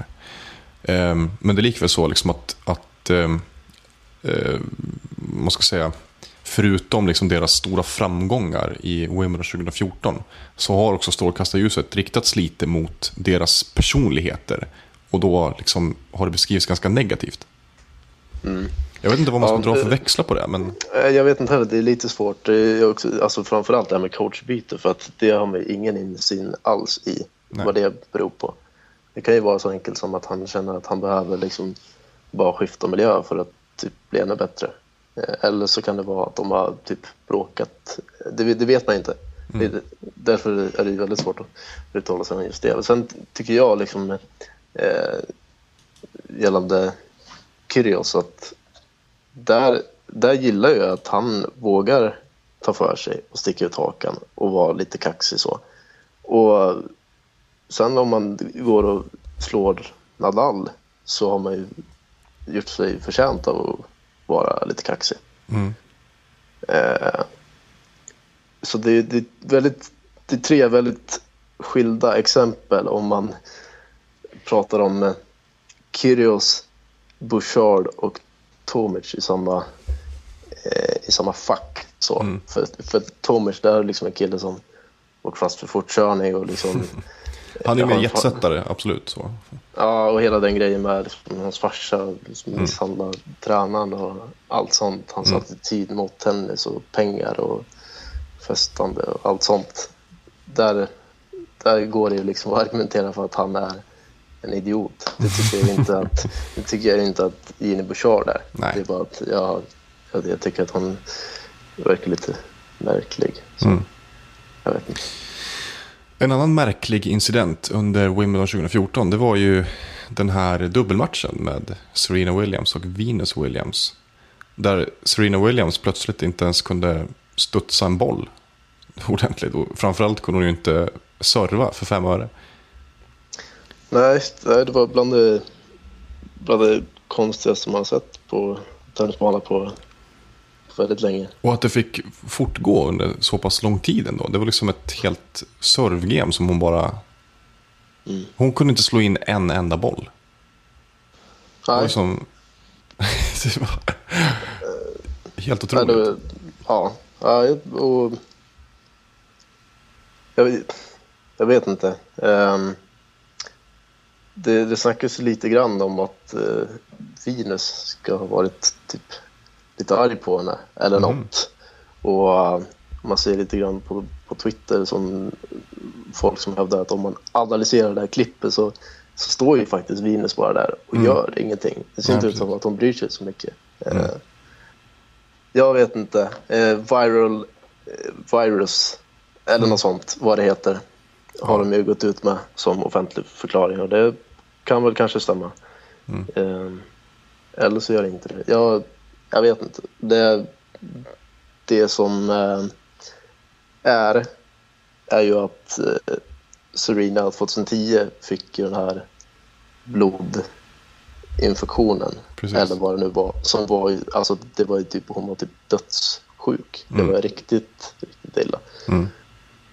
eh, men det är likväl så liksom att, att ehm, eh, eh, man ska säga, förutom liksom deras stora framgångar i Wimbledon 2014 så har också strålkastarljuset riktats lite mot deras personligheter. Och då liksom har det beskrivits ganska negativt. Jag vet inte vad man ska Mm. Ja, dra för växlar på det, men Eh, Jag vet inte heller, det är lite svårt. Är också, alltså framförallt det här med coachbyte för att det har man ingen insyn alls i Nej. vad det beror på. Det kan ju vara så enkelt som att han känner att han behöver liksom bara skifta miljö för att typ bli ännu bättre. Eh, Eller så kan det vara att de har typ bråkat. Det, det vet man inte. Det, är- därför är det väldigt svårt att uttala sig om just det. Sen tycker jag liksom eh, gällande Kyrgios att där, där gillar jag att han vågar ta för sig och sticka ut hakan och vara lite kaxig så. Och sen om man går och slår Nadal så har man ju gjort sig förtjänt av att vara lite kaxig. Mm. Eh, så det, det, är väldigt, det är tre väldigt skilda exempel om man pratar om eh, Kyrgios, Bouchard och Tomic i samma, eh, i samma fack. Så. Mm. För, för Tomic, där är liksom en kille som åkt fast för fortkörning och liksom [laughs] han är mer jetsättare, absolut. Så. Ja, och hela den grejen med liksom, hans farsa liksom, Mm. tränaren och allt sånt. Hans Mm. attityd mot tennis och pengar och festande och allt sånt. Där, där går det ju liksom att argumentera för att han är en idiot. Det tycker jag inte att, [laughs] det tycker jag inte att Gini Bouchard är. Nej. Det är bara att jag, jag, tycker att han verkar lite märklig. Mm. Jag vet inte. En annan märklig incident under Wimbledon 2014 det var ju den här dubbelmatchen med Serena Williams och Venus Williams. Där Serena Williams plötsligt inte ens kunde studsa en boll ordentligt. Och framförallt kunde hon ju inte serva för fem öre. Nej, nej, det var bland det, bland det konstigaste man har sett på tennisbana på väldigt länge. Och att det fick fortgå under så pass lång tid ändå. Det var liksom ett helt servegame som hon bara... Mm. Hon kunde inte slå in en enda boll. Nej, som... [laughs] det var... Helt nej, otroligt. det, var- ja, ja, och jag, vet- jag vet inte. Ehm, det, det snackas lite grann om att uh, Venus ska ha varit typ lite arg på henne eller Mhm. något. Och eh, man ser lite grann på, på Twitter som folk som hävdar att om man analyserar det här klippet så, så står ju faktiskt Venus bara där och Mm. gör ingenting. Det ser Ja, inte ut som att hon bryr sig så mycket. Eh, jag vet inte. Eh, viral eh, virus eller något sånt, vad det heter, har de ju gått ut med som offentlig förklaring och det kan väl kanske stämma. Eh, eller så gör det inte det. Jag, jag vet inte. Det, det som eh, är, är ju att eh, Serena 2010 fick ju den här blodinfektionen. Precis. Eller vad det nu var. Som var ju, alltså det var ju typ, hon var typ dödssjuk. Det var riktigt, riktigt illa. Mm.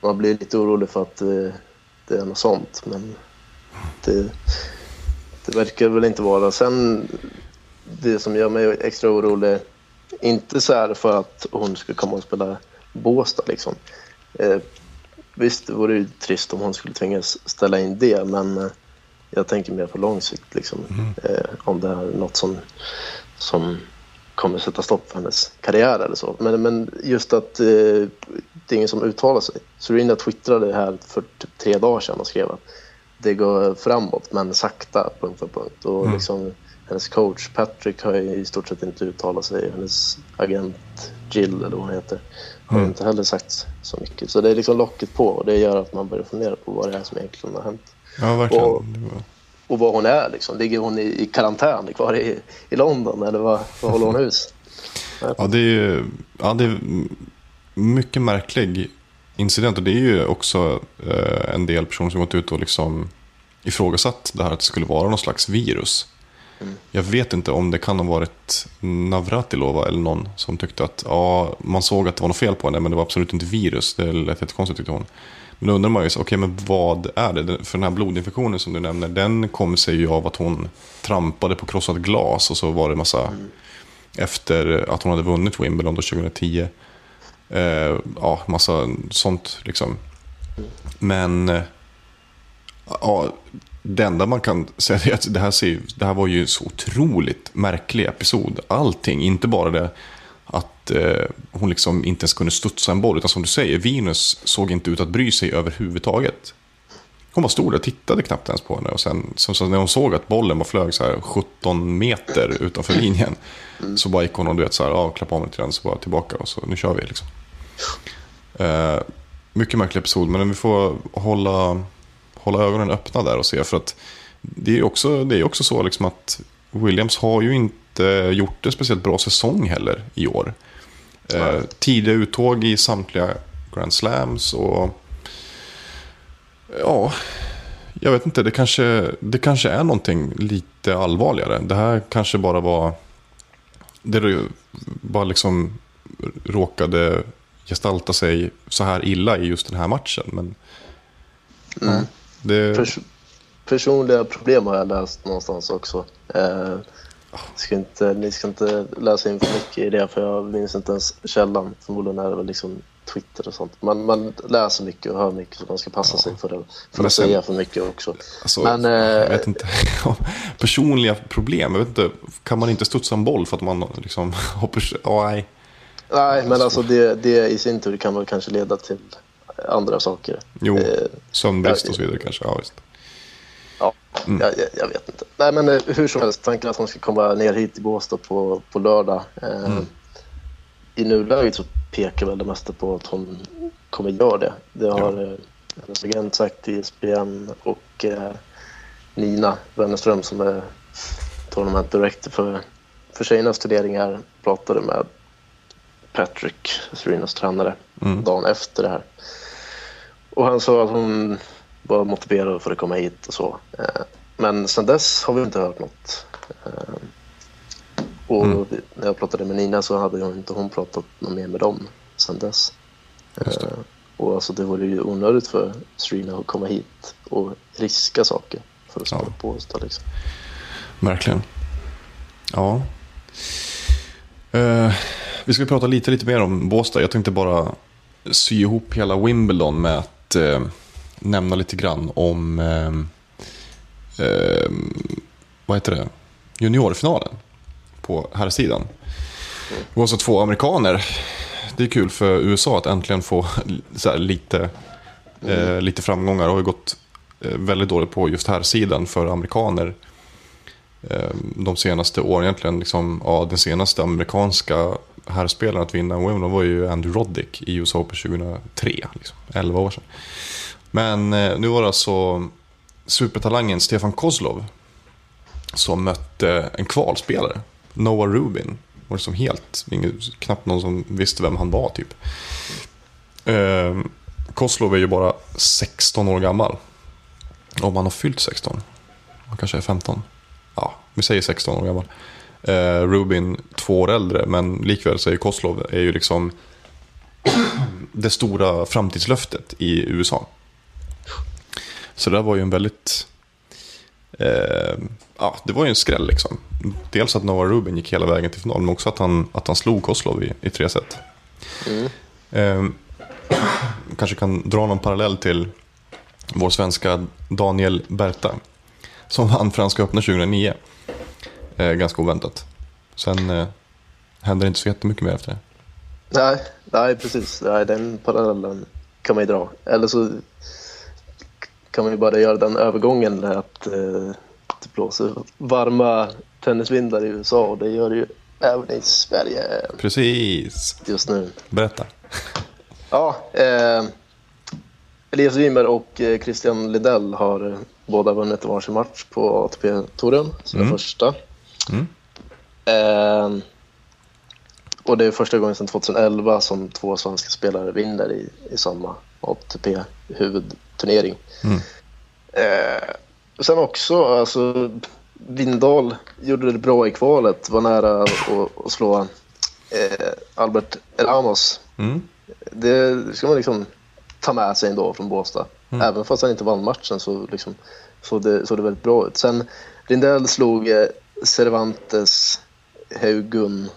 Man blir lite orolig för att eh, det är något sånt. Men det, det verkar väl inte vara. Sen det som gör mig extra orolig, inte så här för att hon ska komma och spela Båstad liksom. Eh, visst det vore ju trist om hon skulle tvingas ställa in det, men eh, jag tänker mer på lång sikt liksom. Eh, om det är något som, som kommer sätta stopp för hennes karriär eller så. Men, men just att eh, det är ingen som uttalar sig. Serena twittrade här för typ tre dagar sedan och skrev att det går framåt men sakta punkt för punkt. Och liksom, hennes coach Patrick har i stort sett inte uttalat sig. Hennes agent Jill eller vad hon heter har ju inte heller sagt så mycket. Så det är liksom locket på och det gör att man börjar fundera på vad det är som egentligen har hänt. Ja, verkligen. Och- Och vad hon är liksom. Ligger hon i, i karantän kvar i, i London eller vad, vad håller hon hus? [laughs] Ja, det är ju ja, det är mycket märklig incident. Och det är ju också eh, en del personer som gått ut och liksom ifrågasatt det här att det skulle vara någon slags virus. Jag vet inte om det kan ha varit Navratilova eller någon som tyckte att ja, man såg att det var något fel på henne men det var absolut inte virus. Det lät jättekonstigt tyckte hon. Men då undrar man ju, okej men vad är det? För den här blodinfektionen som du nämner, den kom sig ju av att hon trampade på krossat glas och så var det massa efter att hon hade vunnit Wimbledon då 2010. Eh, ja, massa sånt liksom. Men eh, ja, det enda man kan säga är att det här, ser, det här var ju en så otroligt märklig episod. Allting, inte bara det att eh, hon liksom inte ens kunde studsa en boll. Utan som du säger, Venus såg inte ut att bry sig överhuvudtaget. Hon bara stod där och tittade knappt ens på henne. Och sen så, så när hon såg att bollen var flög så här 17 meter utanför linjen. Så bara gick hon och du vet, så här, ja, klappade av mig lite grann så bara tillbaka och så nu kör vi liksom. Eh, mycket märklig episod, men vi får hålla, hålla ögonen öppna där och se. För att det är också, det är också så liksom att Williams har ju inte gjort en speciellt bra säsong heller i år. Eh, tidiga uttåg i samtliga Grand Slams och ja, jag vet inte, det kanske, det kanske är någonting lite allvarligare. Det här kanske bara var, det bara liksom råkade gestalta sig så här illa i just den här matchen. Men ja, det, Pers personliga problem har jag läst någonstans också. Eh, ska inte, ni ska inte läsa in för mycket i det för jag minns inte ens källan. Förmodligen är det väl liksom Twitter och sånt. Man, man läser mycket och hör mycket så man ska passa sig för, det, för att sen- säga för mycket också. Alltså, Men, eh, jag vet inte. [laughs] Personliga problem. Jag vet inte, kan man inte studsa en boll för att man liksom [laughs] hoppar... Ja, nej. Nej, men alltså det, det i sin tur kan väl kanske leda till andra saker. Jo, Eh, sömnbrist ja, och så vidare kanske. Ja, visst. Ja, Mm. jag, jag, vet inte. Nej, men eh, hur som helst, tanken att hon ska komma ner hit till Båstad på, på lördag. Eh, Mm. I nuläget så pekar väl det mesta på att hon kommer göra det. Det har eh, hennes agent sagt till ESPN och eh, Nina Wennerström som är tournament director för, för tjejernas turneringar pratade med Patrick, Serenas tränare, Mm. dagen efter det här. Och han sa att hon var motiverad för att komma hit och så. Eh, Men sen dess har vi inte hört något. Och Mm. när jag pratade med Nina så hade ju inte hon pratat något mer med dem sen dess. Eh, Och alltså det vore ju onödigt för Serena att komma hit och riska saker för att spela Ja. på Båstad. Liksom. Verkligen. Ja. Eh, vi ska prata lite, lite mer om Båstad. Jag tänkte bara sy ihop hela Wimbledon med att eh, nämna lite grann om eh, eh, vad heter det? juniorfinalen på här sidan. Det var så två amerikaner. Det är kul för USA att äntligen få [laughs] så här, lite, eh, lite framgångar. Det har ju gått eh, väldigt dåligt på just här sidan för amerikaner eh, de senaste åren. Egentligen liksom, ja, den senaste amerikanska herrspelaren att vinna Wimbledon var ju Andrew Roddick i US Open 2003. Liksom, 11 år sedan. Men eh, nu var det alltså supertalangen Stefan Kozlov som mötte en kvalspelare, Noah Rubin. Var som helt, ingen, knappt någon som visste vem han var typ. Eh, Kozlov är ju bara 16 år gammal. Om han har fyllt 16. Han kanske är 15. Ja, vi säger 16 år gammal. Eh, Rubin två år äldre, men likväl så är ju Kozlov är ju liksom [clears throat] det stora framtidslöftet i USA. Så det där var ju en väldigt... Eh, ja, det var ju en skräll liksom. Dels att Noah Rubin gick hela vägen till final, men också att han, att han slog Kozlov i, i tre set. Eh, kanske kan dra någon parallell till vår svenska Daniel Berta. Som vann Franska öppna 2009. Eh, ganska oväntat. Sen eh, hände det inte så jättemycket mer efter det. Nej, nej precis. Nej, den parallellen kan man ju dra. Eller så kan man ju bara göra den övergången att eh, det blåser varma tennisvindar i USA och det gör det ju även i Sverige Precis. just nu. Berätta. [laughs] Ja, eh, Elias Ymer och eh, Christian Lidell har eh, båda vunnit varsin match på ATP-touren, sina Mm. första. Mm. Eh, och det är första gången sedan 2011 som två svenska spelare vinner i, i samma ATP-huvudturnering. Mm. Eh, sen också, alltså, Vindal gjorde det bra i kvalet, var nära att, att slå eh, Albert Ramos Mm. det ska man liksom ta med sig ändå från Båstad. Mm. Även fast han inte vann matchen så liksom, såg det, såg det väldigt bra ut. Sen Lindell slog eh, Cervantes Haugun,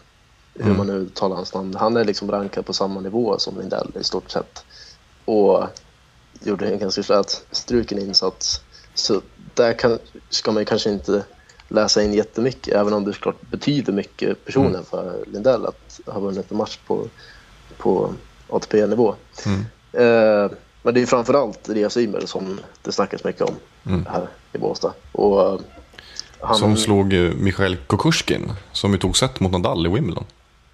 hur Mm. man nu uttalar hans namn. Han är liksom rankad på samma nivå som Lindell i stort sett. Och gjorde en ganska slät struken insats. Så där kan, ska man kanske inte läsa in jättemycket, även om det såklart betyder mycket personen Mm. för Lindell att ha vunnit en match på, på ATP-nivå. Mm. Eh, men det är framförallt Elias Ymer som det snackas mycket om Mm. här i Båstad. Och, eh, han, Som slog Michail Kukushkin, som ju tog set mot Nadal i Wimbledon.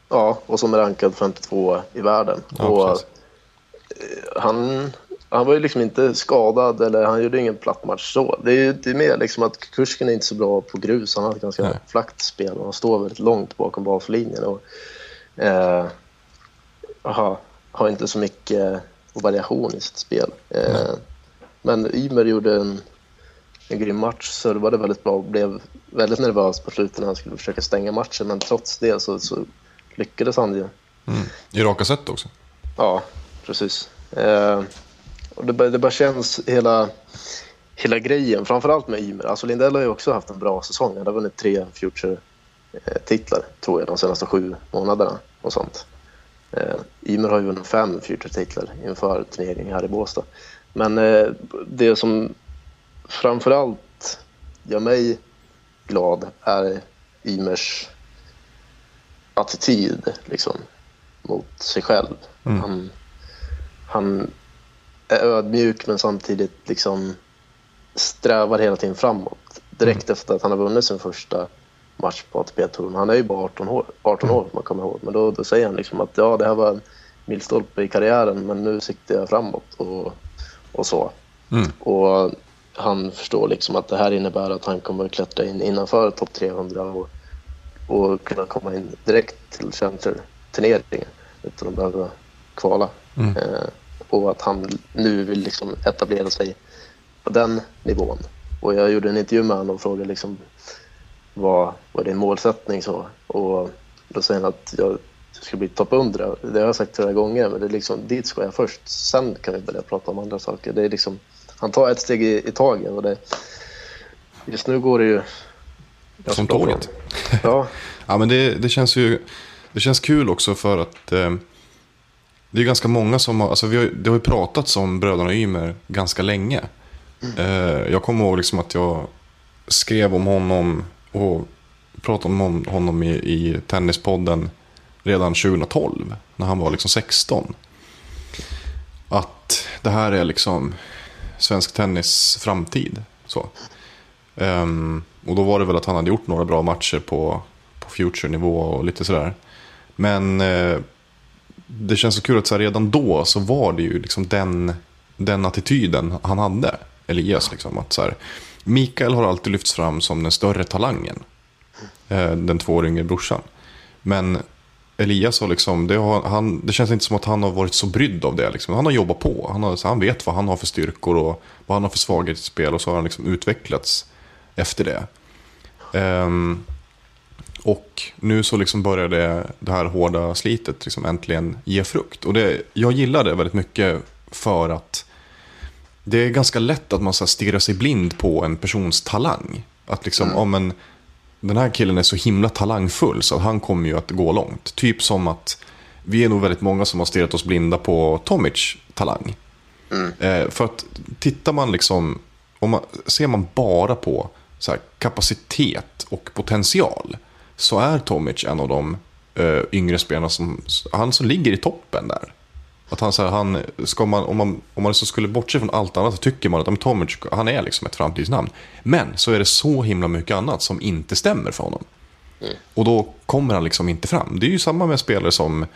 Ja, och som är rankad 52 i världen. Ja, eh, han, han var ju liksom inte skadad eller han gjorde ingen platt match så. Det är, det är mer liksom att Kukushkin är inte så bra på grus. Han har ett ganska Nej. flackt spel och han står väldigt långt bakom baslinjen. Och, eh, aha, har inte så mycket variation i sitt spel. Eh, men Ymer gjorde en, en grym match, servade väldigt bra och blev väldigt nervös på slutet när han skulle försöka stänga matchen. Men trots det så, så lyckades han ju. Mm. I raka set också. Ja, precis. Eh, och det, bara, det bara känns hela, hela grejen, framförallt med Ymer. Alltså Lindell har ju också haft en bra säsong. Han har vunnit tre Future-titlar, tror jag, de senaste sju månaderna och sånt. Eh, Ymer har ju vunnit fem Future-titlar inför turneringen här i Båstad. Men eh, det som framförallt gör mig glad är Ymers attityd liksom, mot sig själv. Mm. Han, han är ödmjuk men samtidigt liksom strävar hela tiden framåt. Direkt efter att han har vunnit sin första match på ATP-touren. Han är ju bara 18 år, 18 år får man kommer ihåg. Men då, då säger han liksom att ja, det här var en milstolpe i karriären men nu siktar jag framåt och, och så. Mm. Och han förstår liksom att det här innebär att han kommer att klättra in innanför topp 300 och, och kunna komma in direkt till Challenger-turneringen utan att behöva kvala. Mm. Eh, och att han nu vill liksom etablera sig på den nivån. Och jag gjorde en intervju med honom och frågade liksom vad, vad är din målsättning så? Och då säger han att jag ska bli topp 100. Det har jag sagt flera gånger, men det är liksom, dit ska jag först. Sen kan vi börja prata om andra saker. Det är liksom, han tar ett steg i, i taget och det, just nu går det ju... Som tåget. Ja, [laughs] Ja, men det, det känns ju det känns kul också för att eh, det är ganska många som har, alltså vi har, det har ju pratats om bröderna Ymer ganska länge. Mm. jag kommer ihåg liksom att jag skrev om honom och pratade om honom i, i Tennispodden redan 2012 när han var liksom 16. Att det här är liksom svensk tennis framtid. Så. Um, och då var det väl att han hade gjort några bra matcher på, på future-nivå och lite sådär. Men eh, det känns så kul att så här, redan då så var det ju liksom den, den attityden han hade. Elias liksom. Att så här, Mikael har alltid lyfts fram som den större talangen. Eh, den två år yngre brorsan. Men Elias har liksom, det, har, han, det känns inte som att han har varit så brydd av det. Liksom. Han har jobbat på. Han, har, han vet vad han har för styrkor och vad han har för svaghet i spel. Och så har han liksom utvecklats efter det. Um, och nu så liksom börjar det, här hårda slitet liksom äntligen ge frukt. Och det, jag gillar det väldigt mycket för att det är ganska lätt att man så stirrar sig blind på en persons talang. Att liksom, mm. om en, den här killen är så himla talangfull så han kommer ju att gå långt. Typ som att vi är nog väldigt många som har stirrat oss blinda på Tomic talang. Mm. Eh, för att tittar man liksom, om man, ser man bara på så här, kapacitet och potential så är Tomic en av de uh, yngre spelarna som, han som ligger i toppen där. Att han, så här, han, ska man, om man, om man så skulle bortse från allt annat så tycker man att Tomic, han är liksom ett framtidsnamn. Men så är det så himla mycket annat som inte stämmer för honom. Mm. Och då kommer han liksom inte fram. Det är ju samma med spelare som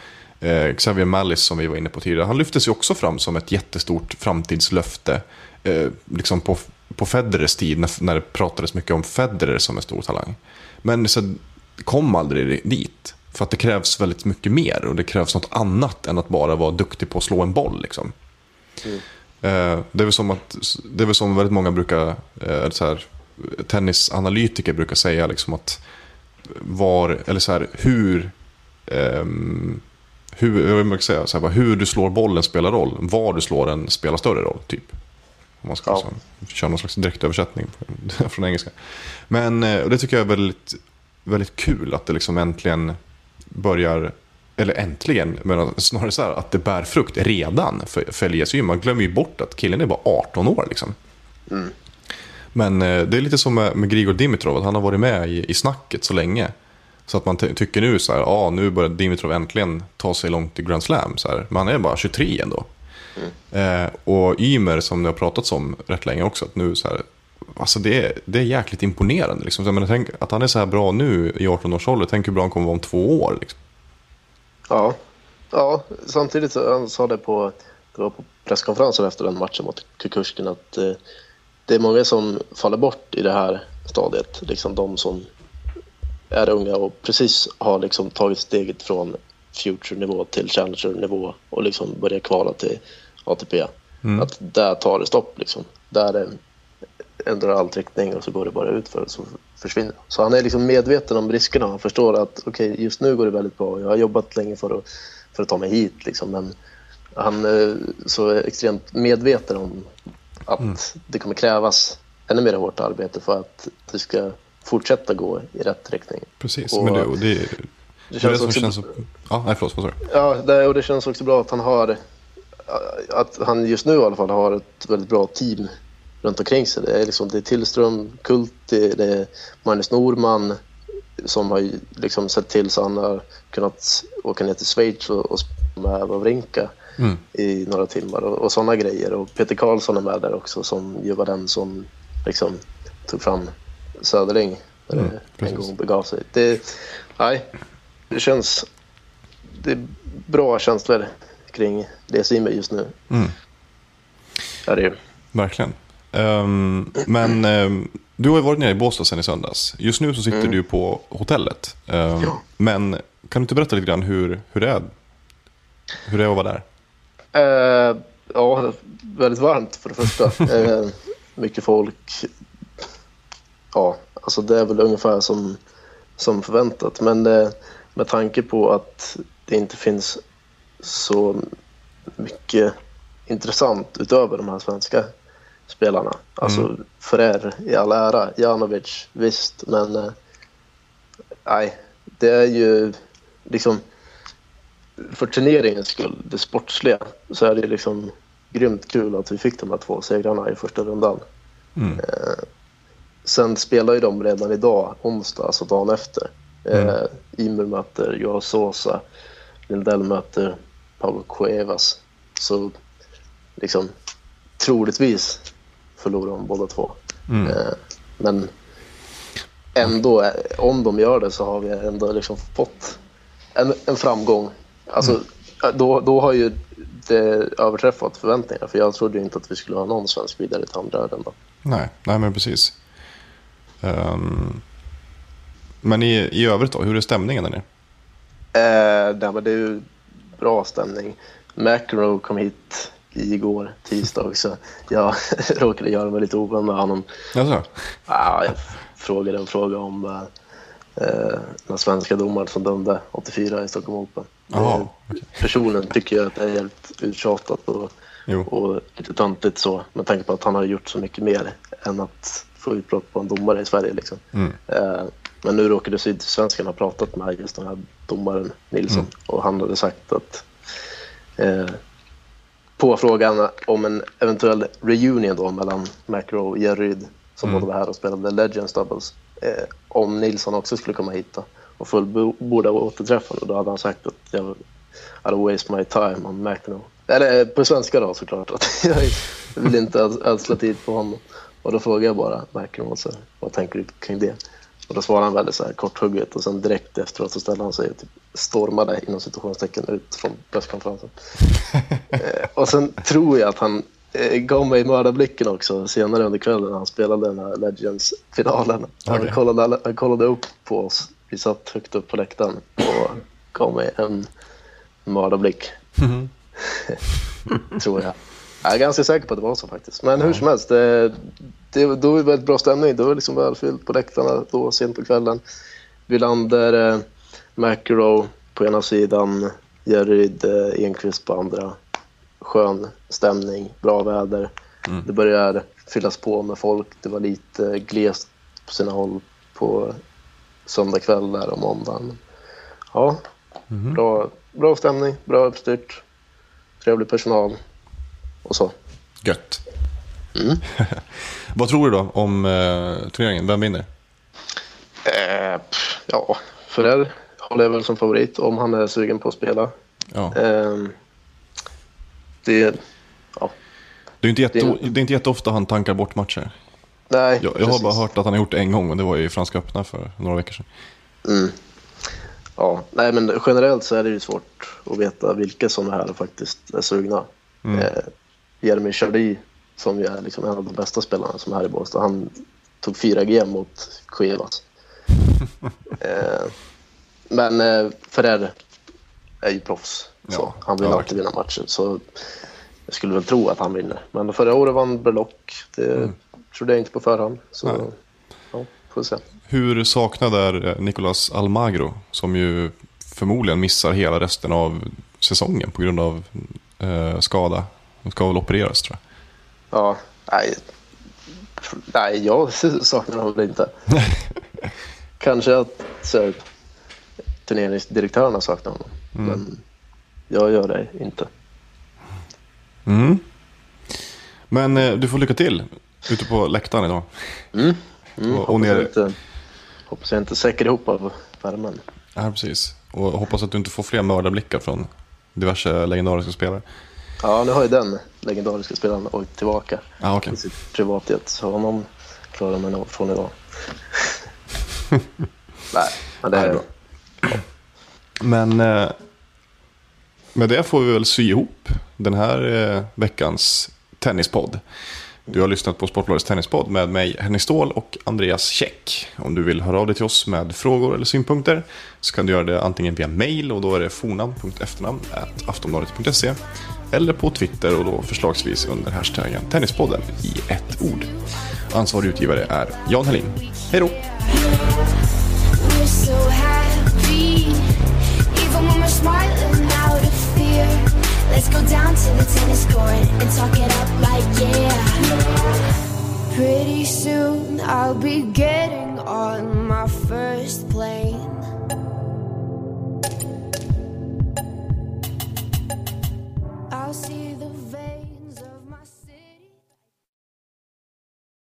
eh, Xavier Mallis som vi var inne på tidigare. Han lyftes ju också fram som ett jättestort framtidslöfte. Eh, liksom på, på Federers tid när, när det pratades mycket om Federer som en stor talang. Men så kom aldrig dit. För att det krävs väldigt mycket mer och det krävs något annat än att bara vara duktig på att slå en boll. Liksom. Mm. Eh, det, är väl som att, det är som väldigt många brukar, eh, så här, tennisanalytiker brukar säga liksom att var, eller så här, hur, um, hur, jag vill säga, så här, hur du slår bollen spelar roll, var du slår den spelar större roll. Typ. Om man ska ja. liksom, köra någon slags direktöversättning [laughs] från engelska. Men eh, det tycker jag är väldigt, väldigt kul att det liksom äntligen börjar, eller äntligen, men snarare så här att det bär frukt redan för, för Elias Man glömmer ju bort att killen är bara 18 år liksom. Mm. Men eh, det är lite som med, med Grigor Dimitrov, att han har varit med i, i snacket så länge. Så att man tycker nu så här, ah, nu börjar Dimitrov äntligen ta sig långt i Grand Slam. Så här. Men han är bara 23 ändå. Mm. Eh, och Ymer som det har pratats om rätt länge också, att nu så här, alltså det, är, det är jäkligt imponerande. Liksom. Så, men tänk, att han är så här bra nu i 18 års ålder, tänk hur bra han kommer vara om två år. Liksom. Ja. ja, samtidigt så han sa det på, det var på presskonferensen efter den matchen mot Kukushkin att eh, det är många som faller bort i det här stadiet. Liksom de som är unga och precis har liksom tagit steget från future-nivå till challenger-nivå och liksom börjar kvala till ATP. Mm. Att där tar det stopp liksom. Där ändrar allt riktning och så går det bara ut för så försvinner Så han är liksom medveten om riskerna. Han förstår att okej, okay, just nu går det väldigt bra. Jag har jobbat länge för att, för att ta mig hit liksom. Men han är så extremt medveten om att mm. det kommer krävas ännu mer hårt arbete för att det ska fortsätta gå i rätt riktning. Precis, och, men du, det, det känns, det också, känns så... Ja, nej, förlåt, vad Ja, det, och det känns också bra att han har att han just nu i alla fall har ett väldigt bra team runt omkring sig. Det är, liksom, det är Tillström, Kulti, det är Magnus Norman som har liksom sett till så han har kunnat åka ner till Schweiz och, och spela med Wawrinka mm. i några timmar och, och sådana grejer. Och Peter Karlsson är med där också som ju var den som liksom tog fram Söderling när mm, det en gång begav sig. Det, nej, det känns... Det är bra känslor kring det Simon just nu. Mm. Ja, det är Verkligen. Um, men um, du har ju varit nere i Båstad sen i söndags. Just nu så sitter mm. du på hotellet. Um, ja. Men kan du inte berätta lite grann hur, hur, det är, hur det är att vara där? Uh, ja, väldigt varmt för det första. uh, [laughs] mycket folk. Ja, alltså det är väl ungefär som, som förväntat. Men uh, med tanke på att det inte finns så mycket intressant utöver de här svenska spelarna. Alltså mm. Ferrer i all ära, Janovic visst, men eh, nej, det är ju liksom för turneringens skull, det sportsliga, så är det liksom grymt kul att vi fick de här två segrarna i första rundan. Mm. Eh, sen spelar ju de redan idag, onsdag, alltså dagen efter. Mm. Eh, möter Joao Sosa, Lindell möter Paulo Cuevas. Så liksom troligtvis förlorar de båda två. Mm. Eh, Men ändå, eh, om de gör det så har vi ändå liksom fått en, en framgång. Alltså, Mm. då, då har ju det överträffat förväntningarna. För jag trodde ju inte att vi skulle ha någon svensk vidare till andra rundan. Nej, nej men precis. Ehm, men i, i övrigt då, hur är stämningen där nere? Eh, nej, men det är ju bra stämning. McEnroe kom hit igår, tisdag, så jag [laughs] råkade göra mig lite ovän med honom. Alltså, Ja, jag frågade en fråga om eh, eh, den svenska domaren som dömde 84 i Stockholm Open. Jaha, Eh, okej. Personen tycker jag att det är helt uttjatat och, och lite töntigt så med tanke på att han har gjort så mycket mer än att få utbrott på en domare i Sverige. Liksom. Mm. Eh, men nu råkade Sydsvenskan ha pratat med just den här domaren Nilsson Mm. och han hade sagt att eh, på frågan om en eventuell reunion då mellan McEnroe och Jerry Ryd som Mm. båda var här och spelade Legends Doubles eh, om Nilsson också skulle komma hit då, och fullborda återträffen då hade han sagt att jag hade waste my time on McEnroe. Eller eh, på svenska då såklart. [laughs] Att jag vill inte öds- ödsla tid på honom. Och då frågade jag bara så, vad tänker du kring det? Och då svarade han väldigt så här korthugget och sen direkt efteråt så ställde han sig och typ stormade inom situationstecken ut från presskonferensen. [laughs] eh, och sen tror jag att han eh, gav mig mördarblicken också senare under kvällen när han spelade den här Legends-finalen. Han, Okej. kollade, han kollade upp på oss. Vi satt högt upp på läktaren och gav mig en mördarblick. [laughs] tror jag. Jag är ganska säker på att det var så faktiskt. Men hur som helst, det, det, då var det väldigt bra stämning. Det var liksom välfyllt på läktarna då sent på kvällen. Wilander, eh, McEnroe på ena sidan, Jerryd eh, Enqvist på andra. Skön stämning, bra väder. Det börjar fyllas på med folk. Det var lite glest på sina håll på söndag kväll där och måndagen. Ja, bra, bra stämning, bra uppstyrt, trevlig personal och så. gött. Mm. [laughs] Vad tror du då om eh, turneringen? Vem vinner? Eh, pff, ja, för det håller jag väl som favorit om han är sugen på att spela. Ja. Eh, det, ja, Det är inte, jätte, det- det är inte jätteofta han tankar bort matcher. nej, Jag, jag har bara hört att han har gjort det en gång och det var i Franska öppna för några veckor sedan. Mm. Ja, nej men generellt så är det ju svårt att veta vilka som är här och faktiskt är sugna. Mm. Eh, Jeremy Chardy som ju är liksom en av de bästa spelarna som är här i Båstad, han tog 4G mot Cuevas. [laughs] eh, men eh, Ferrer är ju proffs. Så Ja, han vill ja, alltid vinna matcher. Så jag skulle väl tro att han vinner. Men förra året vann Berlock. Det trodde jag inte på förhand. Så Mm. Nej. ja, får se. Hur saknad är eh, Nicolas Almagro som ju förmodligen missar hela resten av säsongen på grund av eh, skada. Han ska väl opereras tror jag. Ja, nej. Nej, jag saknar honom väl inte. [laughs] Kanske att så, turneringsdirektörerna saknar honom. Men jag gör det inte. Mm. Men eh, du får lycka till ute på läktaren idag. Mm. Mm, Och- och nere- inte, hoppas jag inte säcker ihop av värmen. Ja, precis. Och hoppas att du inte får fler mördarblickar från diverse legendariska spelare. Ja, nu har ju den legendariska spelaren åkt tillbaka Ja, okej. i sitt privatjet. Så honom klarar mig nog från idag. [laughs] Nej, men det är är bra. Men eh, med det får vi väl sy ihop den här eh, veckans tennispodd. Du har lyssnat på Sportbladets tennispodd med mig, Henning Ståhl och Andreas Käck. Om du vill höra av dig till oss med frågor eller synpunkter så kan du göra det antingen via mail och då är det fornamn.efternamn aftonbladet.se eller på Twitter och då förslagsvis under hashtaggen Tennispodden i ett ord. Ansvarig utgivare är Jan Helin. Hej då! Let's go down to the tennis court and talk it up like yeah. Pretty soon I'll be getting on my first plane. I'll see the